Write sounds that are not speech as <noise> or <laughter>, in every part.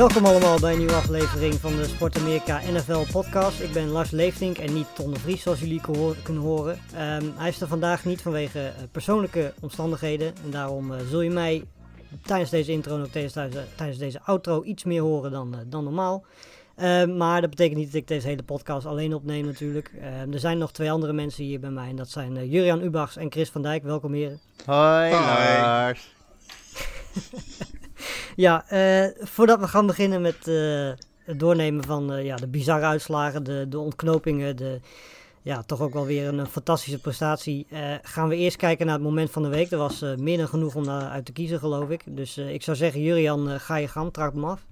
Welkom allemaal bij een nieuwe aflevering van de Sport Amerika NFL podcast. Ik ben Lars Leeftink en niet Ton de Vries zoals jullie kunnen horen. Ehm, hij is er vandaag niet vanwege eh, persoonlijke omstandigheden. En daarom eh, zul je mij tijdens deze intro en ook tijdens, tijdens, tijdens deze outro iets meer horen dan, eh, dan normaal. Ehm, maar dat betekent niet dat ik deze hele podcast alleen opneem natuurlijk. Ehm, er zijn nog twee andere mensen hier bij mij en dat zijn eh, Jurian Ubachs en Chris van Dijk. Welkom heren. Hoi, Lars. <laughs> <laughs> Ja, eh, voordat we gaan beginnen met eh, het doornemen van eh, ja, de bizarre uitslagen, de, de ontknopingen, de, ja, toch ook wel weer een, fantastische prestatie, gaan we eerst kijken naar het moment van de week. Er was eh, meer dan genoeg om naar uit te kiezen, geloof ik. Dus ik zou zeggen, Jurian, ga je gang, trap hem af.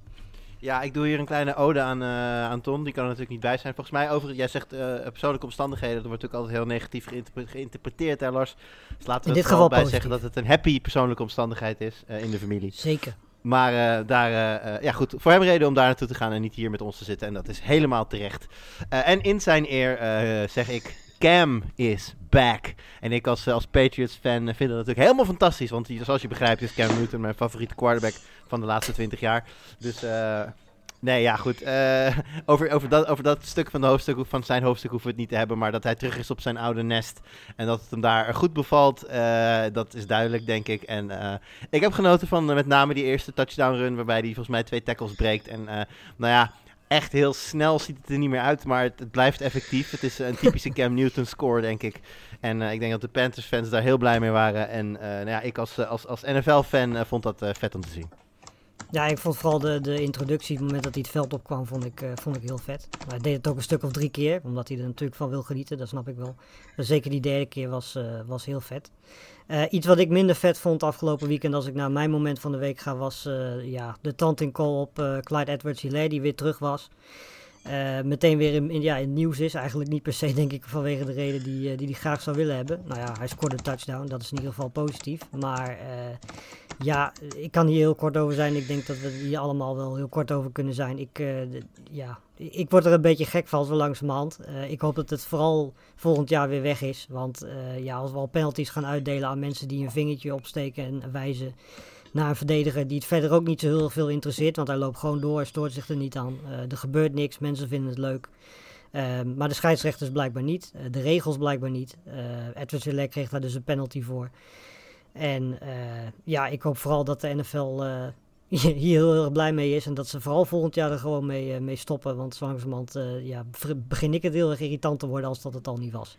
Ja, ik doe hier een kleine ode aan, aan Ton. Die kan er natuurlijk niet bij zijn. Volgens mij, over, jij zegt eh, persoonlijke omstandigheden. Dat wordt natuurlijk altijd heel negatief geïnterpre- geïnterpreteerd, hè, Lars? Dus laten we In er dit geval bij positief. zeggen dat het een happy persoonlijke omstandigheid is eh, in de familie. Zeker. Maar daar, ja goed, voor hem reden om daar naartoe te gaan en niet hier met ons te zitten. En dat is helemaal terecht. En in zijn eer zeg ik, Cam is back. En ik als, Patriots-fan eh, vind dat natuurlijk helemaal fantastisch. Want zoals je begrijpt is Cam Newton mijn favoriete quarterback van de laatste 20 jaar. Dus... eh, Nee, ja, goed. eh, <laughs> over, over, dat, over dat stuk van, de hoofdstuk, van zijn hoofdstuk hoeven we het niet te hebben. Maar dat hij terug is op zijn oude nest. En dat het hem daar goed bevalt, eh, dat is duidelijk, denk ik. En eh, ik heb genoten van met name die eerste touchdown run. Waarbij hij volgens mij twee tackles breekt. En nou ja, echt heel snel ziet het er niet meer uit. Maar het, het blijft effectief. Het is een <laughs> typische Cam Newton score, denk ik. En eh, ik denk dat de Panthers fans daar heel blij mee waren. En eh, nou ja, ik als, eh, als, als NFL-fan vond dat vet om te zien. Ja, ik vond vooral de, de introductie, het moment dat hij het veld opkwam, vond ik, vond ik heel vet. Maar hij deed het ook een stuk of drie keer, omdat hij er natuurlijk van wil genieten, dat snap ik wel. Dus zeker die derde keer was, was heel vet. Eh, iets wat ik minder vet vond afgelopen weekend als ik naar mijn moment van de week ga, was eh, ja, de tanting call op eh, Clyde Edwards-Hilaire, die weer terug was. Meteen weer in, in, ja, in het nieuws is. Eigenlijk niet per se, <laughs> denk ik, vanwege de reden die, eh, die hij graag zou willen hebben. Nou ja, hij scoorde een touchdown. Dat is in ieder geval positief. Maar ja, ik kan hier heel kort over zijn. Ik denk dat we hier allemaal wel heel kort over kunnen zijn. Ik, ja, ik word er een beetje gek van zo langzamerhand. Eh ik hoop dat het vooral volgend jaar weer weg is. Want eh, ja, als we al penalties gaan uitdelen aan mensen die een vingertje opsteken en wijzen naar een verdediger die het verder ook niet zo heel veel interesseert. Want hij loopt gewoon door, hij stoort zich er niet aan. Eh, er gebeurt niks, mensen vinden het leuk. Ehm, maar de scheidsrechters blijkbaar niet. De regels blijkbaar niet. Uh, Edward Select kreeg daar dus een penalty voor. En ja, ik hoop vooral dat de NFL <laughs> hier heel, erg blij mee is. En dat ze vooral volgend jaar er gewoon mee, eh, mee stoppen. Want zo langzamerhand eh, ja, begin ik het heel erg irritant te worden als dat het al niet was.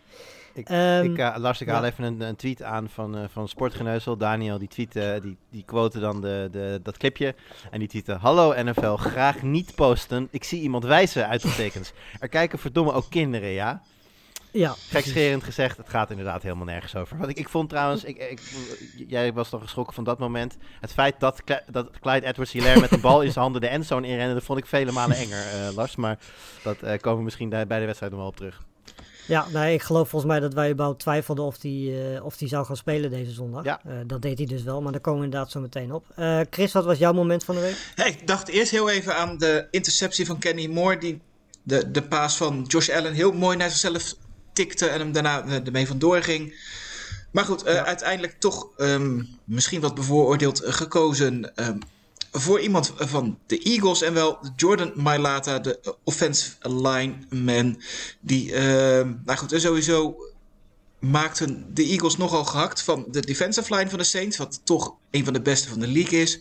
Ik, Ehm, ik, eh, ik haal even een, een tweet aan van, eh, van Sportgeneuzel. Daniel, die tweet, die, die quote dan de, de, dat clipje. En die tweette, hallo NFL, graag niet posten. Ik zie iemand wijzen, uitroeptekens. <laughs> Er kijken verdomme ook kinderen, ja? Ja, Gekscherend gezegd, het gaat inderdaad helemaal nergens over. Wat ik, ik vond trouwens, ik, ik, jij was nog geschrokken van dat moment. Het feit dat, dat Clyde Edwards-Hilaire met een bal in zijn handen de endzone inrende, dat vond ik vele malen enger, eh, Lars. Maar dat eh, komen we misschien bij bij de wedstrijd nog wel op terug. Ja, nou, ik geloof volgens mij dat wij überhaupt twijfelden of hij of die zou gaan spelen deze zondag. Ja. Eh, dat deed hij dus wel, maar daar komen we inderdaad zo meteen op. Eh, Chris, wat was jouw moment van de week? Ik dacht eerst heel even aan de interceptie van Kenny Moore. Die de, de paas van Josh Allen heel mooi naar zichzelf tikte en hem daarna eh, ermee vandoor ging. Maar goed, eh, uiteindelijk toch ehm, misschien wat bevooroordeeld eh, gekozen ehm, voor iemand van de Eagles. En wel Jordan Mailata, de offensive lineman. Die, ehm, nou goed, en sowieso maakten de Eagles nogal gehakt van de defensive line van de Saints. Wat toch een van de beste van de league is.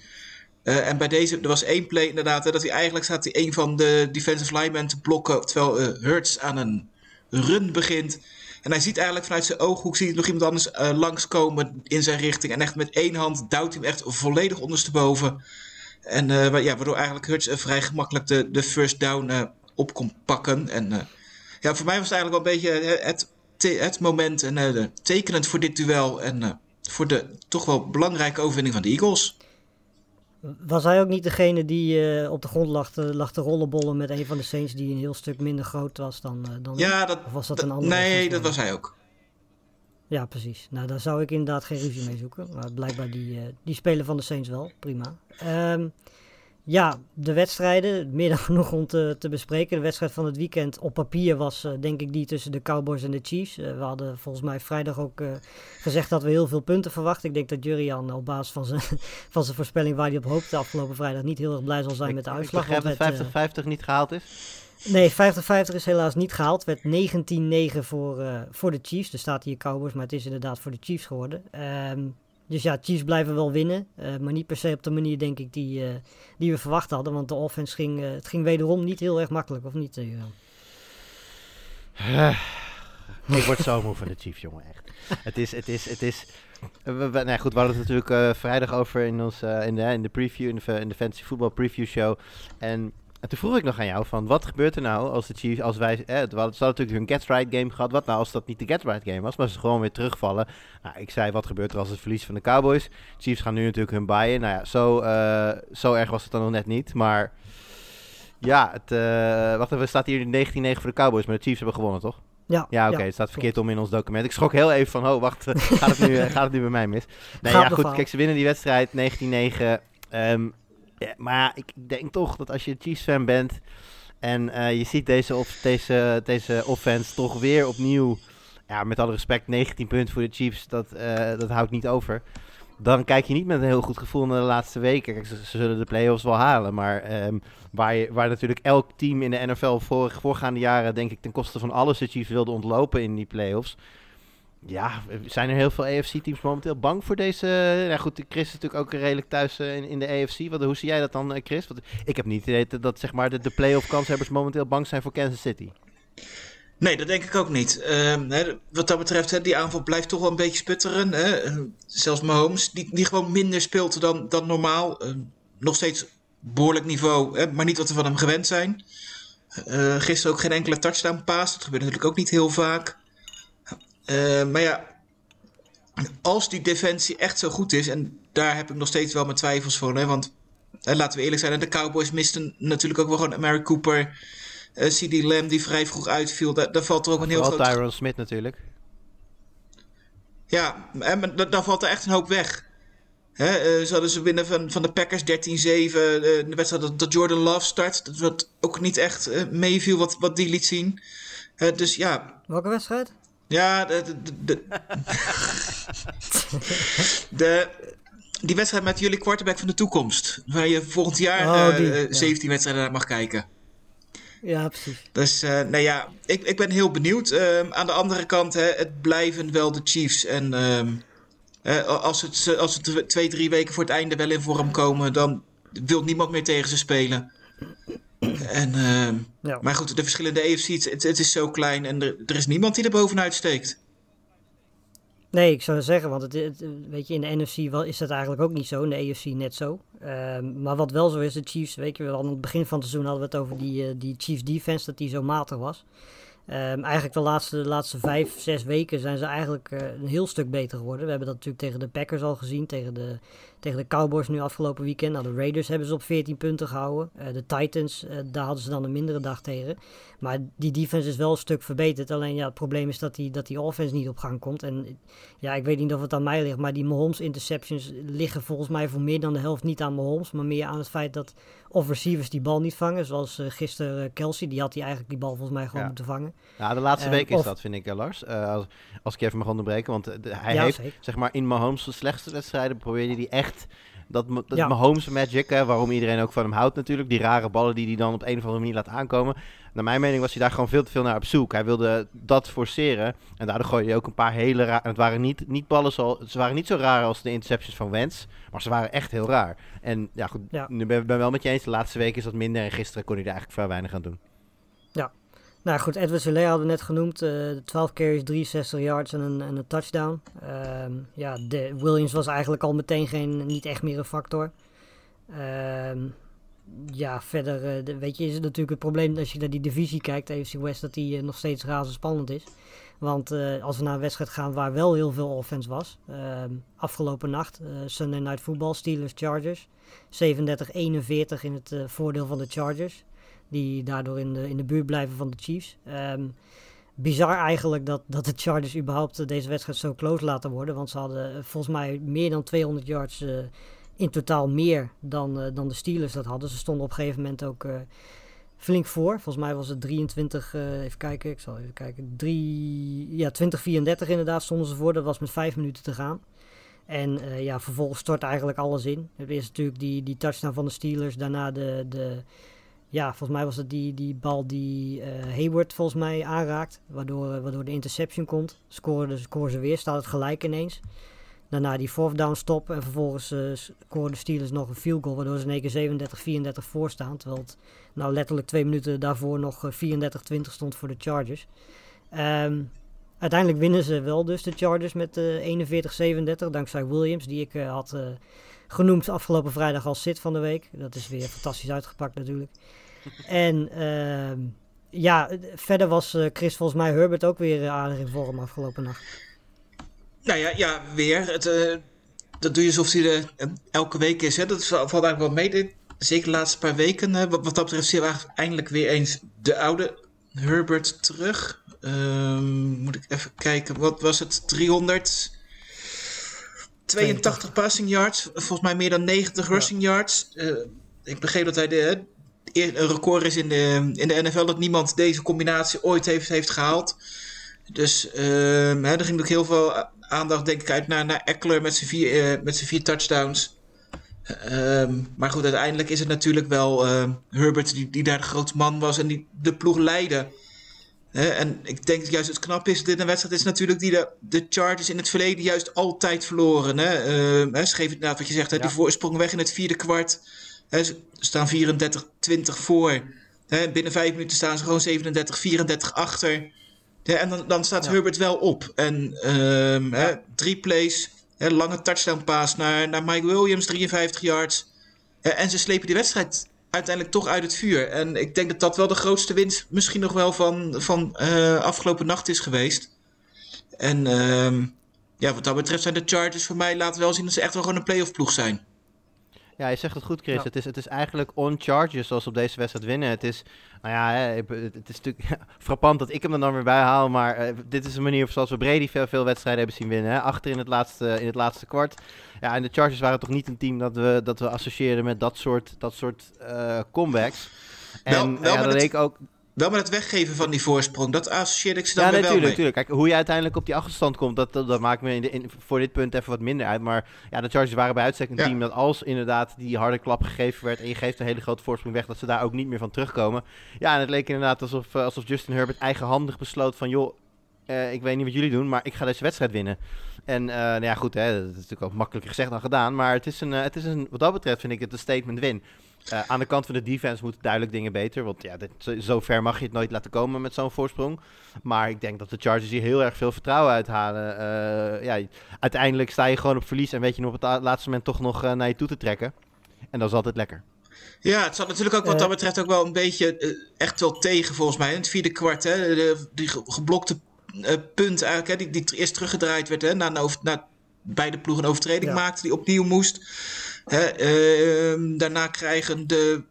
Uh, en bij deze, er was één play inderdaad, hè, dat hij eigenlijk staat hij een van de defensive linemen te blokken. Terwijl uh, Hurts aan een run begint. En hij ziet eigenlijk vanuit zijn ooghoek, ziet hij nog iemand anders uh, langskomen in zijn richting. En echt met één hand duwt hij hem echt volledig ondersteboven. En uh, ja, waardoor eigenlijk Hurts vrij gemakkelijk de, first down op kon pakken. En ja, voor mij was het eigenlijk wel een beetje het het moment en eh, tekenend voor dit duel. En eh, voor de toch wel belangrijke overwinning van de Eagles. Was hij ook niet degene die eh, op de grond lag te, lag te rollenbollen met een van de Saints die een heel stuk minder groot was dan, eh, dan Ja, dat, Of was dat dat- een andere Nee, dat was hij ook. Ja, precies. Nou, daar zou ik inderdaad geen ruzie mee zoeken. Maar blijkbaar die, eh, die spelen van de Saints wel. Prima. Ehm, ja, de wedstrijden. Meer dan <laughs> genoeg om te, te bespreken. De wedstrijd van het weekend op papier was eh, denk ik die tussen de Cowboys en de Chiefs. Eh, we hadden volgens mij vrijdag ook eh, gezegd dat we heel veel punten verwachten. Ik denk dat Jurian op basis van zijn, <laughs> van zijn voorspelling waar hij op hoopte afgelopen vrijdag niet heel erg blij zal zijn Ik- met de ik uitslag. begrijp want dat het, eh, 50-50 niet gehaald is. Nee, 50-50 is helaas niet gehaald. Het werd 19-9 voor, voor de Chiefs. Er staat hier Cowboys, maar het is inderdaad voor de Chiefs geworden. Ehm, dus ja, Chiefs blijven wel winnen. eh, maar niet per se op de manier, denk ik, die, eh, die we verwacht hadden. Want de offense ging, eh, het ging wederom niet heel erg makkelijk, of niet? Ik word zo moe van de Chiefs, jongen, echt. Het is, het is, het is... We, nee, goed, we hadden het natuurlijk vrijdag over in, ons, in, de, in de preview, in de, in de Fantasy Football Preview Show. En, en toen vroeg ik nog aan jou van, wat gebeurt er nou als de Chiefs, als wij... Eh, we hadden, ze hadden natuurlijk hun Get Right game gehad. Wat nou als dat niet de Get Right game was, maar ze gewoon weer terugvallen? Nou, ik zei, wat gebeurt er als het verlies van de Cowboys? Chiefs gaan nu natuurlijk hun baaien. Nou ja, zo, eh, zo erg was het dan nog net niet, maar... Ja, het, eh, wacht even, staat hier 19-9 voor de Cowboys, maar de Chiefs hebben gewonnen, toch? Ja, Ja, oké, het staat verkeerd om in ons document. Ik schrok heel even van, oh, wacht, <laughs> gaat het nu, gaat het nu bij mij mis? Nee, Gaat ja, goed, kijk, ze winnen die wedstrijd 19-9. Ehm, ja, maar ik denk toch dat als je Chiefs-fan bent en eh, je ziet deze, deze, deze offense toch weer opnieuw, ja, met alle respect, 19 punten voor de Chiefs, dat, eh, dat houdt niet over. Dan kijk je niet met een heel goed gevoel naar de laatste weken. Ze, zullen de play-offs wel halen, maar ehm, waar, je, waar natuurlijk elk team in de NFL voor, voorgaande jaren, denk ik, ten koste van alles de Chiefs wilde ontlopen in die play-offs. Ja, zijn er heel veel AFC-teams momenteel bang voor deze... Ja goed, Chris is natuurlijk ook redelijk thuis eh, in, in de AFC. Hoe zie jij dat dan, eh, Chris? Want ik heb niet idee dat, zeg maar, de, de play-off kanshebbers momenteel bang zijn voor Kansas City. Nee, dat denk ik ook niet. Ehm, wat dat betreft, hè, die aanval blijft toch wel een beetje sputteren. Hè. Eh, zelfs Mahomes, die, die gewoon minder speelt dan, dan normaal. Ehm, nog steeds behoorlijk niveau, hè, maar niet wat we van hem gewend zijn. Eh, gisteren ook geen enkele touchdown pass. Dat gebeurt natuurlijk ook niet heel vaak. Eh, maar ja, als die defensie echt zo goed is, en daar heb ik nog steeds wel mijn twijfels voor. Hè, want hè, laten we eerlijk zijn, de Cowboys misten natuurlijk ook wel gewoon Mary Cooper. eh CD Lamb die vrij vroeg uitviel. Daar, daar valt er ook een heel groot... Tyron Smith natuurlijk. Ja, da- dan valt er echt een hoop weg. Hè, eh, ze hadden ze winnen van, van de Packers 13-7. eh, de wedstrijd dat, dat Jordan Love start. Dat wat ook niet echt eh, meeviel wat, wat die liet zien. Eh, dus ja, Welke wedstrijd? Ja, de, de, <laughs> de, die wedstrijd met jullie quarterback van de toekomst. Waar je volgend jaar Oh, eh, die, eh, ja. 17 wedstrijden naar mag kijken. Ja, precies. Dus uh, nou ja, ik, ik ben heel benieuwd. Um, aan de andere kant, hè, het blijven wel de Chiefs. En uh, als, het, als het twee, drie weken voor het einde wel in vorm komen, dan wil niemand meer tegen ze spelen. En, uh, ja. Maar goed, de verschillende AFC, het, het is zo klein en er, er is niemand die er bovenuit steekt. Nee, ik zou zeggen, want het, het, weet je, in de NFC wel, is dat eigenlijk ook niet zo, in de AFC net zo. Um, maar wat wel zo is, de Chiefs, weet je, aan het begin van het seizoen hadden we het over die, uh, die Chiefs defense, dat die zo matig was. Um, eigenlijk de laatste, de laatste vijf, zes weken zijn ze eigenlijk uh, een heel stuk beter geworden. We hebben dat natuurlijk tegen de Packers al gezien, tegen de, tegen de Cowboys nu afgelopen weekend. Nou, de Raiders hebben ze op 14 punten gehouden. Uh, de Titans, uh, daar hadden ze dan een mindere dag tegen. Maar die defense is wel een stuk verbeterd. Alleen ja, het probleem is dat die, dat die offense niet op gang komt. En ja, ik weet niet of het aan mij ligt, maar die Mahomes interceptions liggen volgens mij voor meer dan de helft niet aan Mahomes. Maar meer aan het feit dat of receivers die bal niet vangen. Zoals uh, gisteren uh, Kelsey, die had hij eigenlijk die bal volgens mij gewoon ja. moeten vangen. Ja, de laatste uh, week is of... dat, vind ik, Lars. Als, als ik even mag onderbreken. Want de, hij ja, heeft, zeker. zeg maar, in Mahomes' slechtste wedstrijden probeerde hij echt... Dat, dat ja. Mahomes magic, hè, waarom iedereen ook van hem houdt natuurlijk. Die rare ballen die hij dan op een of andere manier laat aankomen. Naar mijn mening was hij daar gewoon veel te veel naar op zoek. Hij wilde dat forceren. En daardoor gooide hij ook een paar hele raar. Het waren niet, niet ballen zo. Ze waren niet zo raar als de interceptions van Wentz. Maar ze waren echt heel raar. En ja, goed. Ja. Nu ben ik wel met je eens. De laatste week is dat minder. En gisteren kon hij er eigenlijk vrij weinig aan doen. Ja. Nou goed, Edwin Soler hadden we net genoemd. Uh, 12 carries, 63 yards en een, en een touchdown. Uh, ja, de Williams was eigenlijk al meteen geen, niet echt meer een factor. Uh, ja, verder de, weet je, is het natuurlijk het probleem als je naar die divisie kijkt, AFC West, dat die uh, nog steeds razendspannend is. Want eh, als we naar een wedstrijd gaan waar wel heel veel offense was. ehm, afgelopen nacht, eh, Sunday Night Football, Steelers-Chargers. 37-41 in het eh, voordeel van de Chargers. Die daardoor in de, in de buurt blijven van de Chiefs. Ehm, bizar eigenlijk dat, dat de Chargers überhaupt eh, deze wedstrijd zo close laten worden. Want ze hadden eh, volgens mij meer dan 200 yards eh, in totaal meer dan, eh, dan de Steelers dat hadden. Ze stonden op een gegeven moment ook eh, flink voor. Volgens mij was het 23, eh, even kijken, ik zal even kijken. 3, ja, 20-34 inderdaad stonden ze voor. Dat was met 5 minuten te gaan. En ja, vervolgens stort eigenlijk alles in. Het is natuurlijk die, die touchdown van de Steelers. Daarna de, de ja, volgens mij was het die, die bal die Hayward volgens mij aanraakt. Waardoor, waardoor de interception komt. Scoren, scoren ze weer, staat het gelijk ineens. Daarna die fourth down stop. En vervolgens eh, scoren de Steelers nog een field goal. Waardoor ze in één keer 37-34 voor staan. Terwijl het nou letterlijk twee minuten daarvoor nog eh, 34-20 stond voor de Chargers. Ehm, uiteindelijk winnen ze wel dus de Chargers met eh 41-37. Dankzij Williams, die ik eh, had eh, genoemd afgelopen vrijdag als sit van de week. Dat is weer fantastisch uitgepakt natuurlijk. <laughs> En ehm, ja, eh, verder was eh, Chris volgens mij Herbert ook weer eh, aardig in vorm afgelopen nacht. Nou ja, ja weer. Het, eh, dat doe je alsof hij er eh, elke week is. Hè? Dat valt eigenlijk wel mee. Zeker de laatste paar weken. eh, wat, wat dat betreft zien we eigenlijk eindelijk weer eens de oude Herbert terug. Ehm, moet ik even kijken. Wat was het? 382 passing yards. Volgens mij meer dan 90 rushing yards. Ik begreep dat hij de, een record is in de, in de NFL. Dat niemand deze combinatie ooit heeft, heeft gehaald. Dus ehm, hè, er ging ook heel veel aandacht denk ik uit naar, naar Eckler met zijn vier, eh, met zijn vier touchdowns. Ehm, maar goed, uiteindelijk is het natuurlijk wel ehm, Herbert die, die daar de grootste man was en die de ploeg leidde. En ik denk dat juist het knap is, dit een wedstrijd is natuurlijk die de, de Chargers in het verleden juist altijd verloren. Hè? Ze geven inderdaad wat je zegt, hè, die voorsprong weg in het vierde kwart. Hè, ze staan 34-20 voor. Hè, binnen vijf minuten staan ze gewoon 37-34 achter. Ja, en dan, dan staat Herbert wel op. En ehm, hè, drie plays, hè, lange touchdown pass naar, naar Mike Williams, 53 yards. En ze slepen die wedstrijd uiteindelijk toch uit het vuur. En ik denk dat dat wel de grootste winst misschien nog wel van, van eh, afgelopen nacht is geweest. En ehm, ja, wat dat betreft zijn de Chargers voor mij laten wel zien dat ze echt wel gewoon een playoff ploeg zijn. Ja, je zegt het goed, Chris. Ja. Het, is, het is eigenlijk on charges zoals we op deze wedstrijd winnen. Het is, nou ja, het is natuurlijk ja, <laughs> frappant dat ik hem er dan weer bij haal. Maar eh, dit is een manier zoals we Brady veel, veel wedstrijden hebben zien winnen. Hè? Achter in het, laatste, in het laatste kwart. Ja, en de Chargers waren toch niet een team dat we, dat we associëren met dat soort, dat soort eh, comebacks. En Wel- ja, wel dat leek ook, Wel met het weggeven van die voorsprong, dat associeerde ik ze dan ja, wel natuurlijk, mee. natuurlijk. Kijk, hoe je uiteindelijk op die achterstand komt, dat, dat, dat maakt me in de, in, voor dit punt even wat minder uit. Maar ja, de Chargers waren bij uitstek een Ja. team dat als inderdaad die harde klap gegeven werd en je geeft een hele grote voorsprong weg, dat ze daar ook niet meer van terugkomen. Ja, en het leek inderdaad alsof, eh, alsof Justin Herbert eigenhandig besloot van, joh, eh, ik weet niet wat jullie doen, maar ik ga deze wedstrijd winnen. En eh, nou ja, goed, hè, dat is natuurlijk ook makkelijker gezegd dan gedaan. Maar het is een, het is een wat dat betreft vind ik het een statement win. Eh, aan de kant van de defense moeten duidelijk dingen beter. Want ja, dit, zo, ver mag je het nooit laten komen met zo'n voorsprong. Maar ik denk dat de Chargers hier heel erg veel vertrouwen uithalen. Eh, ja, uiteindelijk sta je gewoon op verlies en weet je nog op het la- laatste moment toch nog eh, naar je toe te trekken. En dat is altijd lekker. Ja, het zat natuurlijk ook wat dat betreft ook wel een beetje echt wel tegen volgens mij. In het vierde kwart, hè, de, die ge- geblokte eh, punt eigenlijk, hè, die, die eerst teruggedraaid werd, hè, na, een over, na beide ploegen een overtreding Ja. maakte, die opnieuw moest. Hè, ehm, daarna krijgen de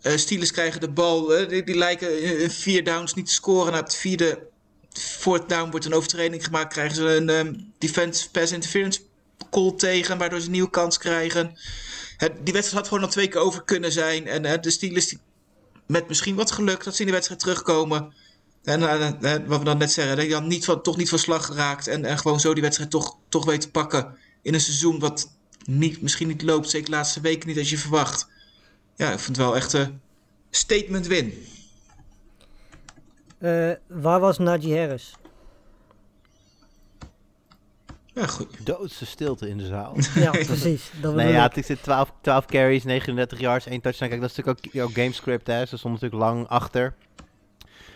eh Steelers krijgen de bal, die, die lijken in vier downs niet te scoren. Na het vierde, fourth down wordt een overtreding gemaakt, krijgen ze een ehm, defense pass interference call tegen, waardoor ze een nieuwe kans krijgen. Die wedstrijd had gewoon al twee keer over kunnen zijn. En de Steelers met misschien wat geluk dat ze in de wedstrijd terugkomen. En eh, eh, wat we dan net zeggen, dat je dan niet van, toch niet van slag geraakt. En, en gewoon zo die wedstrijd toch, toch weet te pakken. In een seizoen wat niet, misschien niet loopt. Zeker de laatste weken niet als je verwacht. Ja, ik vind het wel echt een statement win. Eh, waar was Najee Harris? Ja, goed. Doodse stilte in de zaal. <laughs> Ja, precies. Dat nee, ja, ik. het zit 12, 12 carries, 39 yards, 1 touchdown. Kijk, dat is natuurlijk ook, ook gamescript, hè. Ze stonden natuurlijk lang achter.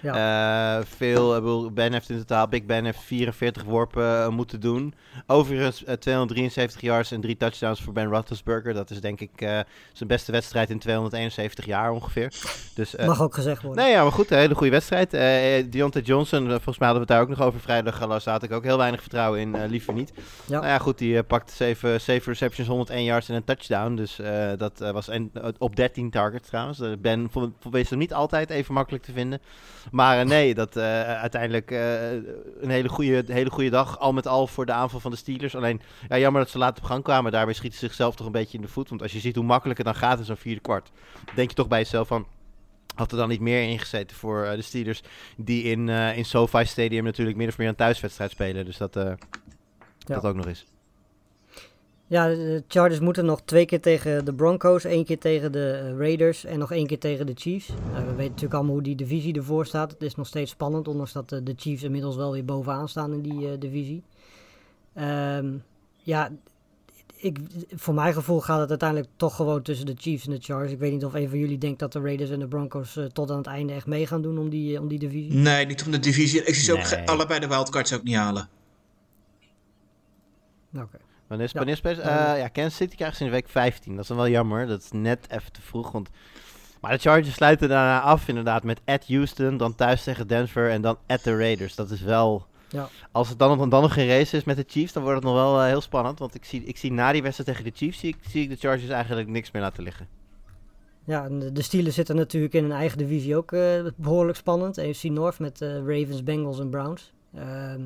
Ja. Eh, veel, Ben heeft in totaal, Big Ben heeft 44 worpen eh, moeten doen. Overigens eh, 273 yards en drie touchdowns voor Ben Roethlisberger. Dat is denk ik eh, zijn beste wedstrijd in 271 jaar ongeveer. Dus, eh, Mag ook gezegd worden. Nee, ja, maar goed, een hele goede wedstrijd. Eh Deontay Johnson, eh, volgens mij hadden we het daar ook nog over vrijdag. Daar had ik ook heel weinig vertrouwen in, eh, liever niet. Ja. Nou ja, goed, die eh, pakte 7, 7 receptions, 101 yards en een touchdown. Dus eh, dat eh, was en, eh, op 13 targets trouwens. Eh, ben vond- vond- wees hem niet altijd even makkelijk te vinden. Maar eh, nee, dat eh, uiteindelijk eh, een hele goede, hele goede dag. Al met al voor de aanval van de Steelers. Alleen, ja, jammer dat ze laat op gang kwamen. Daarbij schieten ze zichzelf toch een beetje in de voet. Want als je ziet hoe makkelijk het dan gaat in zo'n vierde kwart. Denk je toch bij jezelf van... Had er dan niet meer ingezeten voor de Steelers. Die in, in SoFi Stadium natuurlijk min of meer een thuiswedstrijd spelen. Dus dat, dat ook nog eens. Ja, de Chargers moeten nog twee keer tegen de Broncos, één keer tegen de eh, Raiders en nog één keer tegen de Chiefs. Nou, we weten natuurlijk allemaal hoe die divisie ervoor staat. Het is nog steeds spannend, ondanks dat eh, de Chiefs inmiddels wel weer bovenaan staan in die eh, divisie. Ehm, ja, ik, voor mijn gevoel gaat het uiteindelijk toch gewoon tussen de Chiefs en de Chargers. Ik weet niet of een van jullie denkt dat de Raiders en de Broncos tot aan het einde echt mee gaan doen om die, om die divisie. Nee, niet om de divisie. Ik zie ze ook Nee. allebei de wildcards ook niet halen. Oké. Wanneer is, eh, ja, Kansas City krijgt ze in de week 15. Dat is dan wel jammer. Dat is net even te vroeg. Want... Maar de Chargers sluiten daarna af inderdaad met at Houston. Dan thuis tegen Denver en dan at de Raiders. Dat is wel... Ja. Als het dan, dan nog geen race is met de Chiefs, dan wordt het nog wel eh, heel spannend. Want ik zie, ik zie na die wedstrijd tegen de Chiefs, zie ik, zie ik de Chargers eigenlijk niks meer laten liggen. Ja, en de- de Steelers zitten natuurlijk in hun eigen divisie ook eh, behoorlijk spannend. AFC North met Ravens, Bengals en Browns. Ehm,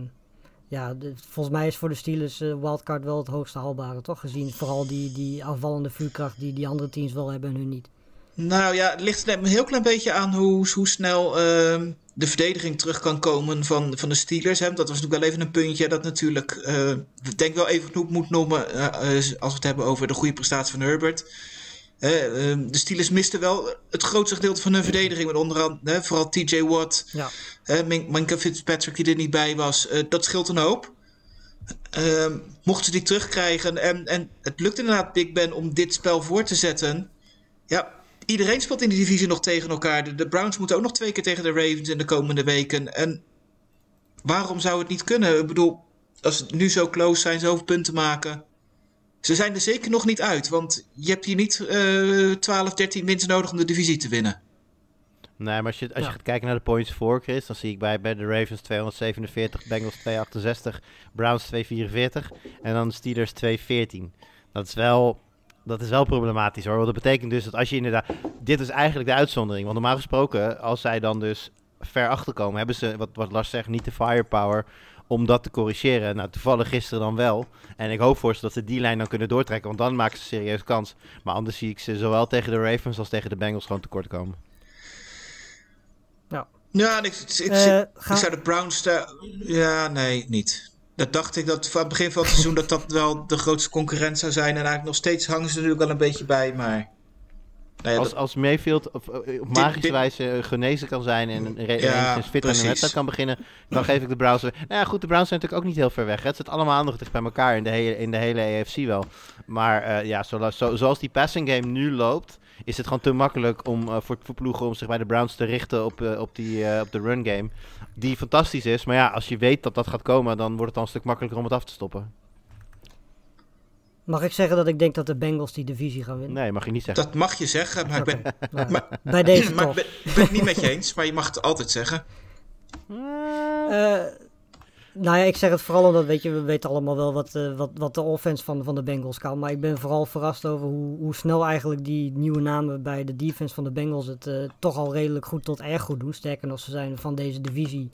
ja, volgens mij is voor de Steelers eh, wildcard wel het hoogste haalbare, toch? Gezien vooral die, die aanvallende vuurkracht die die andere teams wel hebben en hun niet. Nou ja, het ligt er een heel klein beetje aan hoe, hoe snel ehm, de verdediging terug kan komen van, van de Steelers. Hè. Dat was natuurlijk wel even een puntje dat natuurlijk, eh, ik denk wel even genoeg moet noemen eh, als we het hebben over de goede prestatie van Herbert. Eh, ehm, de Steelers misten wel het grootste gedeelte van hun verdediging, met onder andere vooral TJ Watt, Ja, Min- Minka Fitzpatrick die er niet bij was. Eh, dat scheelt een hoop. Ehm, mochten ze die terugkrijgen en, en het lukt inderdaad Big Ben om dit spel voor te zetten. Ja, iedereen speelt in die divisie nog tegen elkaar. De, de Browns moeten ook nog twee keer tegen de Ravens in de komende weken. En waarom zou het niet kunnen? Ik bedoel, als ze nu zo close zijn, zoveel punten maken. Ze zijn er zeker nog niet uit, want je hebt hier niet eh 12, 13 wins nodig om de divisie te winnen. Nee, maar als je, als je Ja. gaat kijken naar de points voor, Chris, dan zie ik bij, bij de Ravens 247, Bengals 268, Browns 244 en dan de Steelers 214. Dat is wel, dat is wel problematisch hoor. Want dat betekent dus dat als je inderdaad, dit is eigenlijk de uitzondering. Want normaal gesproken, als zij dan dus ver achterkomen, hebben ze, wat, wat Lars zegt, niet de firepower om dat te corrigeren. Nou, toevallig gisteren dan wel. En ik hoop voor ze dat ze die lijn dan kunnen doortrekken, want dan maken ze serieus kans. Maar anders zie ik ze zowel tegen de Ravens als tegen de Bengals gewoon tekort komen. Ja, en ik, ik, ik, Eh, ik zou de Browns daar... Ja, nee, niet. Dat dacht ik dat van het begin van het seizoen dat dat wel de grootste concurrent zou zijn. En eigenlijk nog steeds hangen ze er natuurlijk wel een beetje bij, maar... Nou ja, Als, dat- als Mayfield op, eh, op magische dit- wijze eh, genezen kan zijn en een Ja, enigszins fit aan de precies. wedstrijd kan beginnen, dan geef ik de Browns... Nou ja, goed, de Browns zijn natuurlijk ook niet heel ver weg. hè. Het zit allemaal nog dicht bij elkaar in de hele, in de hele AFC wel. Maar eh, ja, zo, zo- zoals die passing game nu loopt, is het gewoon te makkelijk om, voor, voor ploegen om zich bij de Browns te richten op, op, die, op de run game. Die fantastisch is, maar ja, als je weet dat dat gaat komen, dan wordt het dan een stuk makkelijker om het af te stoppen. Mag ik zeggen dat ik denk dat de Bengals die divisie gaan winnen? Nee, mag je niet zeggen. dat mag je zeggen, maar ik ben, nou, maar- <laughs> bij deze maar toch. ik ben, ik ben het niet met je eens. Maar je mag het altijd zeggen. Eh, nou ja, ik zeg het vooral omdat, weet je, we weten allemaal wel wat, eh, wat, wat de offense van, van de Bengals kan. Maar ik ben vooral verrast over hoe, hoe snel eigenlijk die nieuwe namen bij de defense van de Bengals het eh, toch al redelijk goed tot erg goed doen. Sterker nog, ze zijn van deze divisie,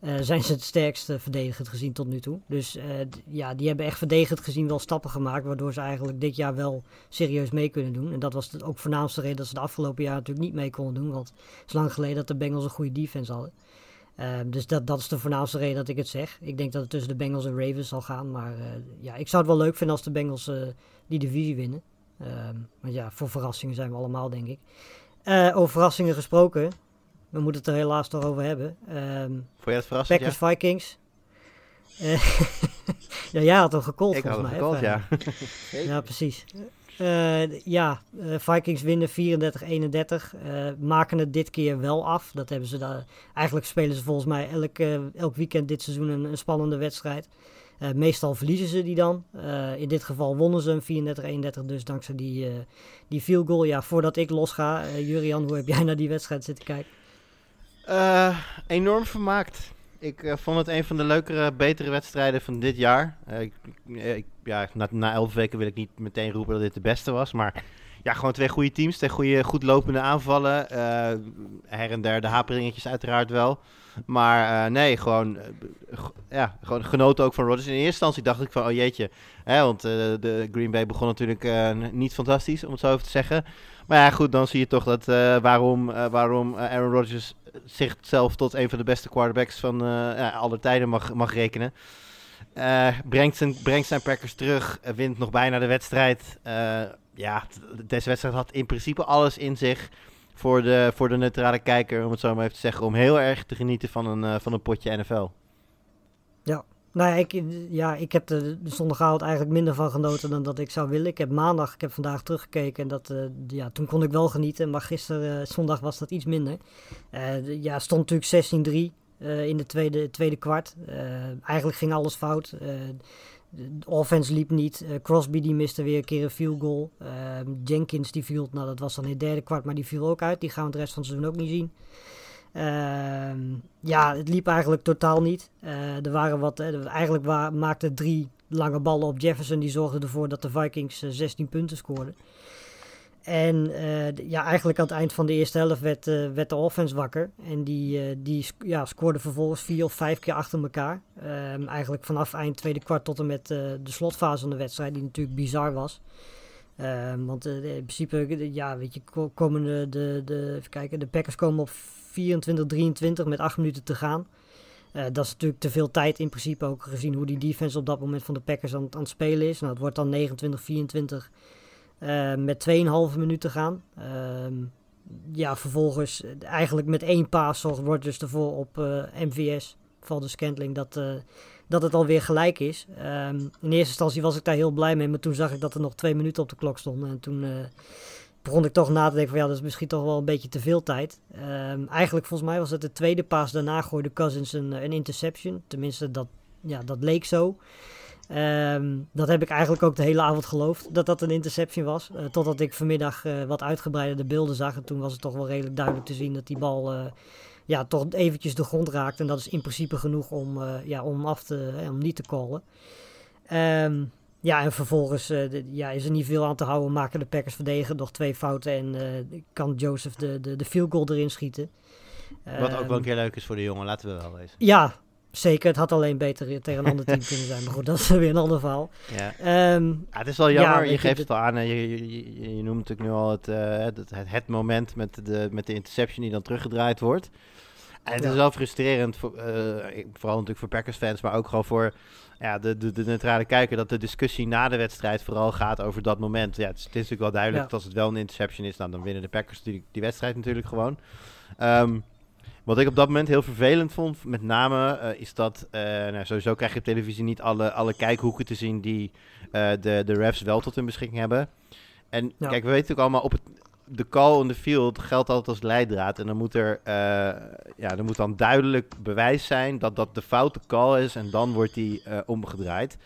eh, zijn ze het sterkste verdedigend gezien tot nu toe. Dus eh, ja, die hebben echt verdedigend gezien wel stappen gemaakt, waardoor ze eigenlijk dit jaar wel serieus mee kunnen doen. En dat was ook voornaamste reden dat ze de afgelopen jaar natuurlijk niet mee konden doen. Want het is lang geleden dat de Bengals een goede defense hadden. Ehm, dus dat, dat is de voornaamste reden dat ik het zeg. Ik denk dat het tussen de Bengals en Ravens zal gaan. Maar eh, ja, ik zou het wel leuk vinden als de Bengals eh, die divisie winnen. Ehm maar ja, voor verrassingen zijn we allemaal, denk ik. Eh, over verrassingen gesproken. We moeten het er helaas toch over hebben. Ehm Vond jij het verrassend? Packers Vikings. Eh, <laughs> ja, jij had hem gecallt Ja? Ik had volgens mij. hè, gekald, ja. <laughs> Ja, precies. Eh, ja, eh, Vikings winnen 34-31. eh, maken het dit keer wel af. Dat hebben ze daar. Eigenlijk spelen ze volgens mij elk, elk weekend dit seizoen een, een spannende wedstrijd. Meestal verliezen ze die dan. In dit geval wonnen ze hem 34-31, dus dankzij die, die field goal. Ja, voordat ik losga, Jurian, hoe heb jij naar die wedstrijd zitten kijken? Eh, enorm vermaakt. Ik eh, vond het een van de leukere, betere wedstrijden van dit jaar. Eh, ik, ja, na, na elf weken wil ik niet meteen roepen dat dit de beste was. Maar ja, gewoon twee goede teams. Twee goede, goed lopende aanvallen. Her en der de haperingetjes uiteraard wel. Maar nee, gewoon, ja, gewoon genoten ook van Rodgers. In eerste instantie dacht ik van, oh jeetje. Hè, want de Green Bay begon natuurlijk niet fantastisch, om het zo even te zeggen. Maar ja, goed, dan zie je toch dat, waarom, waarom Aaron Rodgers zichzelf tot een van de beste quarterbacks van eh ja, aller tijden mag, mag rekenen. Eh, brengt, zijn, brengt zijn Packers terug, eh, wint nog bijna de wedstrijd. Ja, deze wedstrijd had in principe alles in zich voor de, voor de neutrale kijker, om het zo maar even te zeggen, om heel erg te genieten van een, van een potje NFL. Nou ik, ja, ik heb de zondagavond eigenlijk minder van genoten dan dat ik zou willen. Ik heb maandag, ik heb vandaag teruggekeken en dat, eh, ja, toen kon ik wel genieten. Maar gisteren, eh, zondag, was dat iets minder. De- ja, stond natuurlijk 16-3 eh, in de tweede, tweede kwart. Eigenlijk ging alles fout. De offense liep niet. Crosby die miste weer een keer een field goal. Jenkins die viel, nou dat was dan in het derde kwart, maar die viel ook uit. Die gaan we de rest van het seizoen ook niet zien. Ehm, ja, het liep eigenlijk totaal niet. Eh, er waren wat, eh, eigenlijk maakten drie lange ballen op Jefferson. Die zorgden ervoor dat de Vikings eh, 16 punten scoorden. En eh, ja, eigenlijk aan het eind van de eerste helft werd, eh, werd de offense wakker. En die, eh, die ja, scoorde vervolgens vier of vijf keer achter elkaar. Ehm, eigenlijk vanaf eind tweede kwart tot en met eh, de slotfase van de wedstrijd, die natuurlijk bizar was. Ehm, want eh, in principe, eh, ja, weet je, ko- komen de, de, even kijken, de Packers komen op 24-23 met acht minuten te gaan. Eh, dat is natuurlijk te veel tijd in principe ook gezien hoe die defense op dat moment van de Packers aan, aan het spelen is. Nou, het wordt dan 29-24 eh, met 2,5 minuten gaan. Ehm, ja, vervolgens eigenlijk met één paas zorgt Rodgers ervoor op MVS, van de Scantling, dat, dat het alweer gelijk is. Ehm, in eerste instantie was ik daar heel blij mee, maar toen zag ik dat er nog twee minuten op de klok stonden. En toen eh, begon ik toch na te denken van ja, dat is misschien toch wel een beetje te veel tijd. Ehm, eigenlijk volgens mij was het de tweede paas. Daarna gooide Cousins een, een interception. Tenminste, dat, ja, dat leek zo. Ehm, dat heb ik eigenlijk ook de hele avond geloofd, dat dat een interception was. Eh, totdat ik vanmiddag eh, wat uitgebreider de beelden zag. En toen was het toch wel redelijk duidelijk te zien dat die bal ja, toch eventjes de grond raakt. En dat is in principe genoeg om, eh, ja, om, af te, eh, om niet te callen. Ehm, ja, en vervolgens eh, de- ja, is er niet veel aan te houden. Maken de Packers verdedigen nog twee fouten. En kan Joseph de, de, de field goal erin schieten. Wat ook wel een Ehm, keer leuk is voor de jongen, laten we wel wezen. Ja, zeker. Het had alleen beter tegen een ander team kunnen zijn. Maar goed, dat is weer een ander verhaal. Ja. Ehm, Ja, het is wel jammer, Ja, je geeft het al aan. Je, je, je, je noemt natuurlijk nu al het, het, het, het moment met de, met de interception die dan teruggedraaid wordt. En het Ja. is wel frustrerend, voor, eh, vooral natuurlijk voor Packers fans, maar ook gewoon voor ja, de, de, de neutrale kijker, dat de discussie na de wedstrijd vooral gaat over dat moment. Ja, het is, het is natuurlijk wel duidelijk Ja. dat als het wel een interception is, nou, dan winnen de Packers die, die wedstrijd natuurlijk gewoon. Ehm, wat ik op dat moment heel vervelend vond, met name, eh, is dat eh, nou, sowieso krijg je op televisie niet alle, alle kijkhoeken te zien die de, de refs wel tot hun beschikking hebben. En Ja. kijk, we weten ook allemaal, op het, de call on the field geldt altijd als leidraad. En dan moet er eh, ja, er moet dan duidelijk bewijs zijn dat dat de foute call is. En dan wordt die eh, omgedraaid.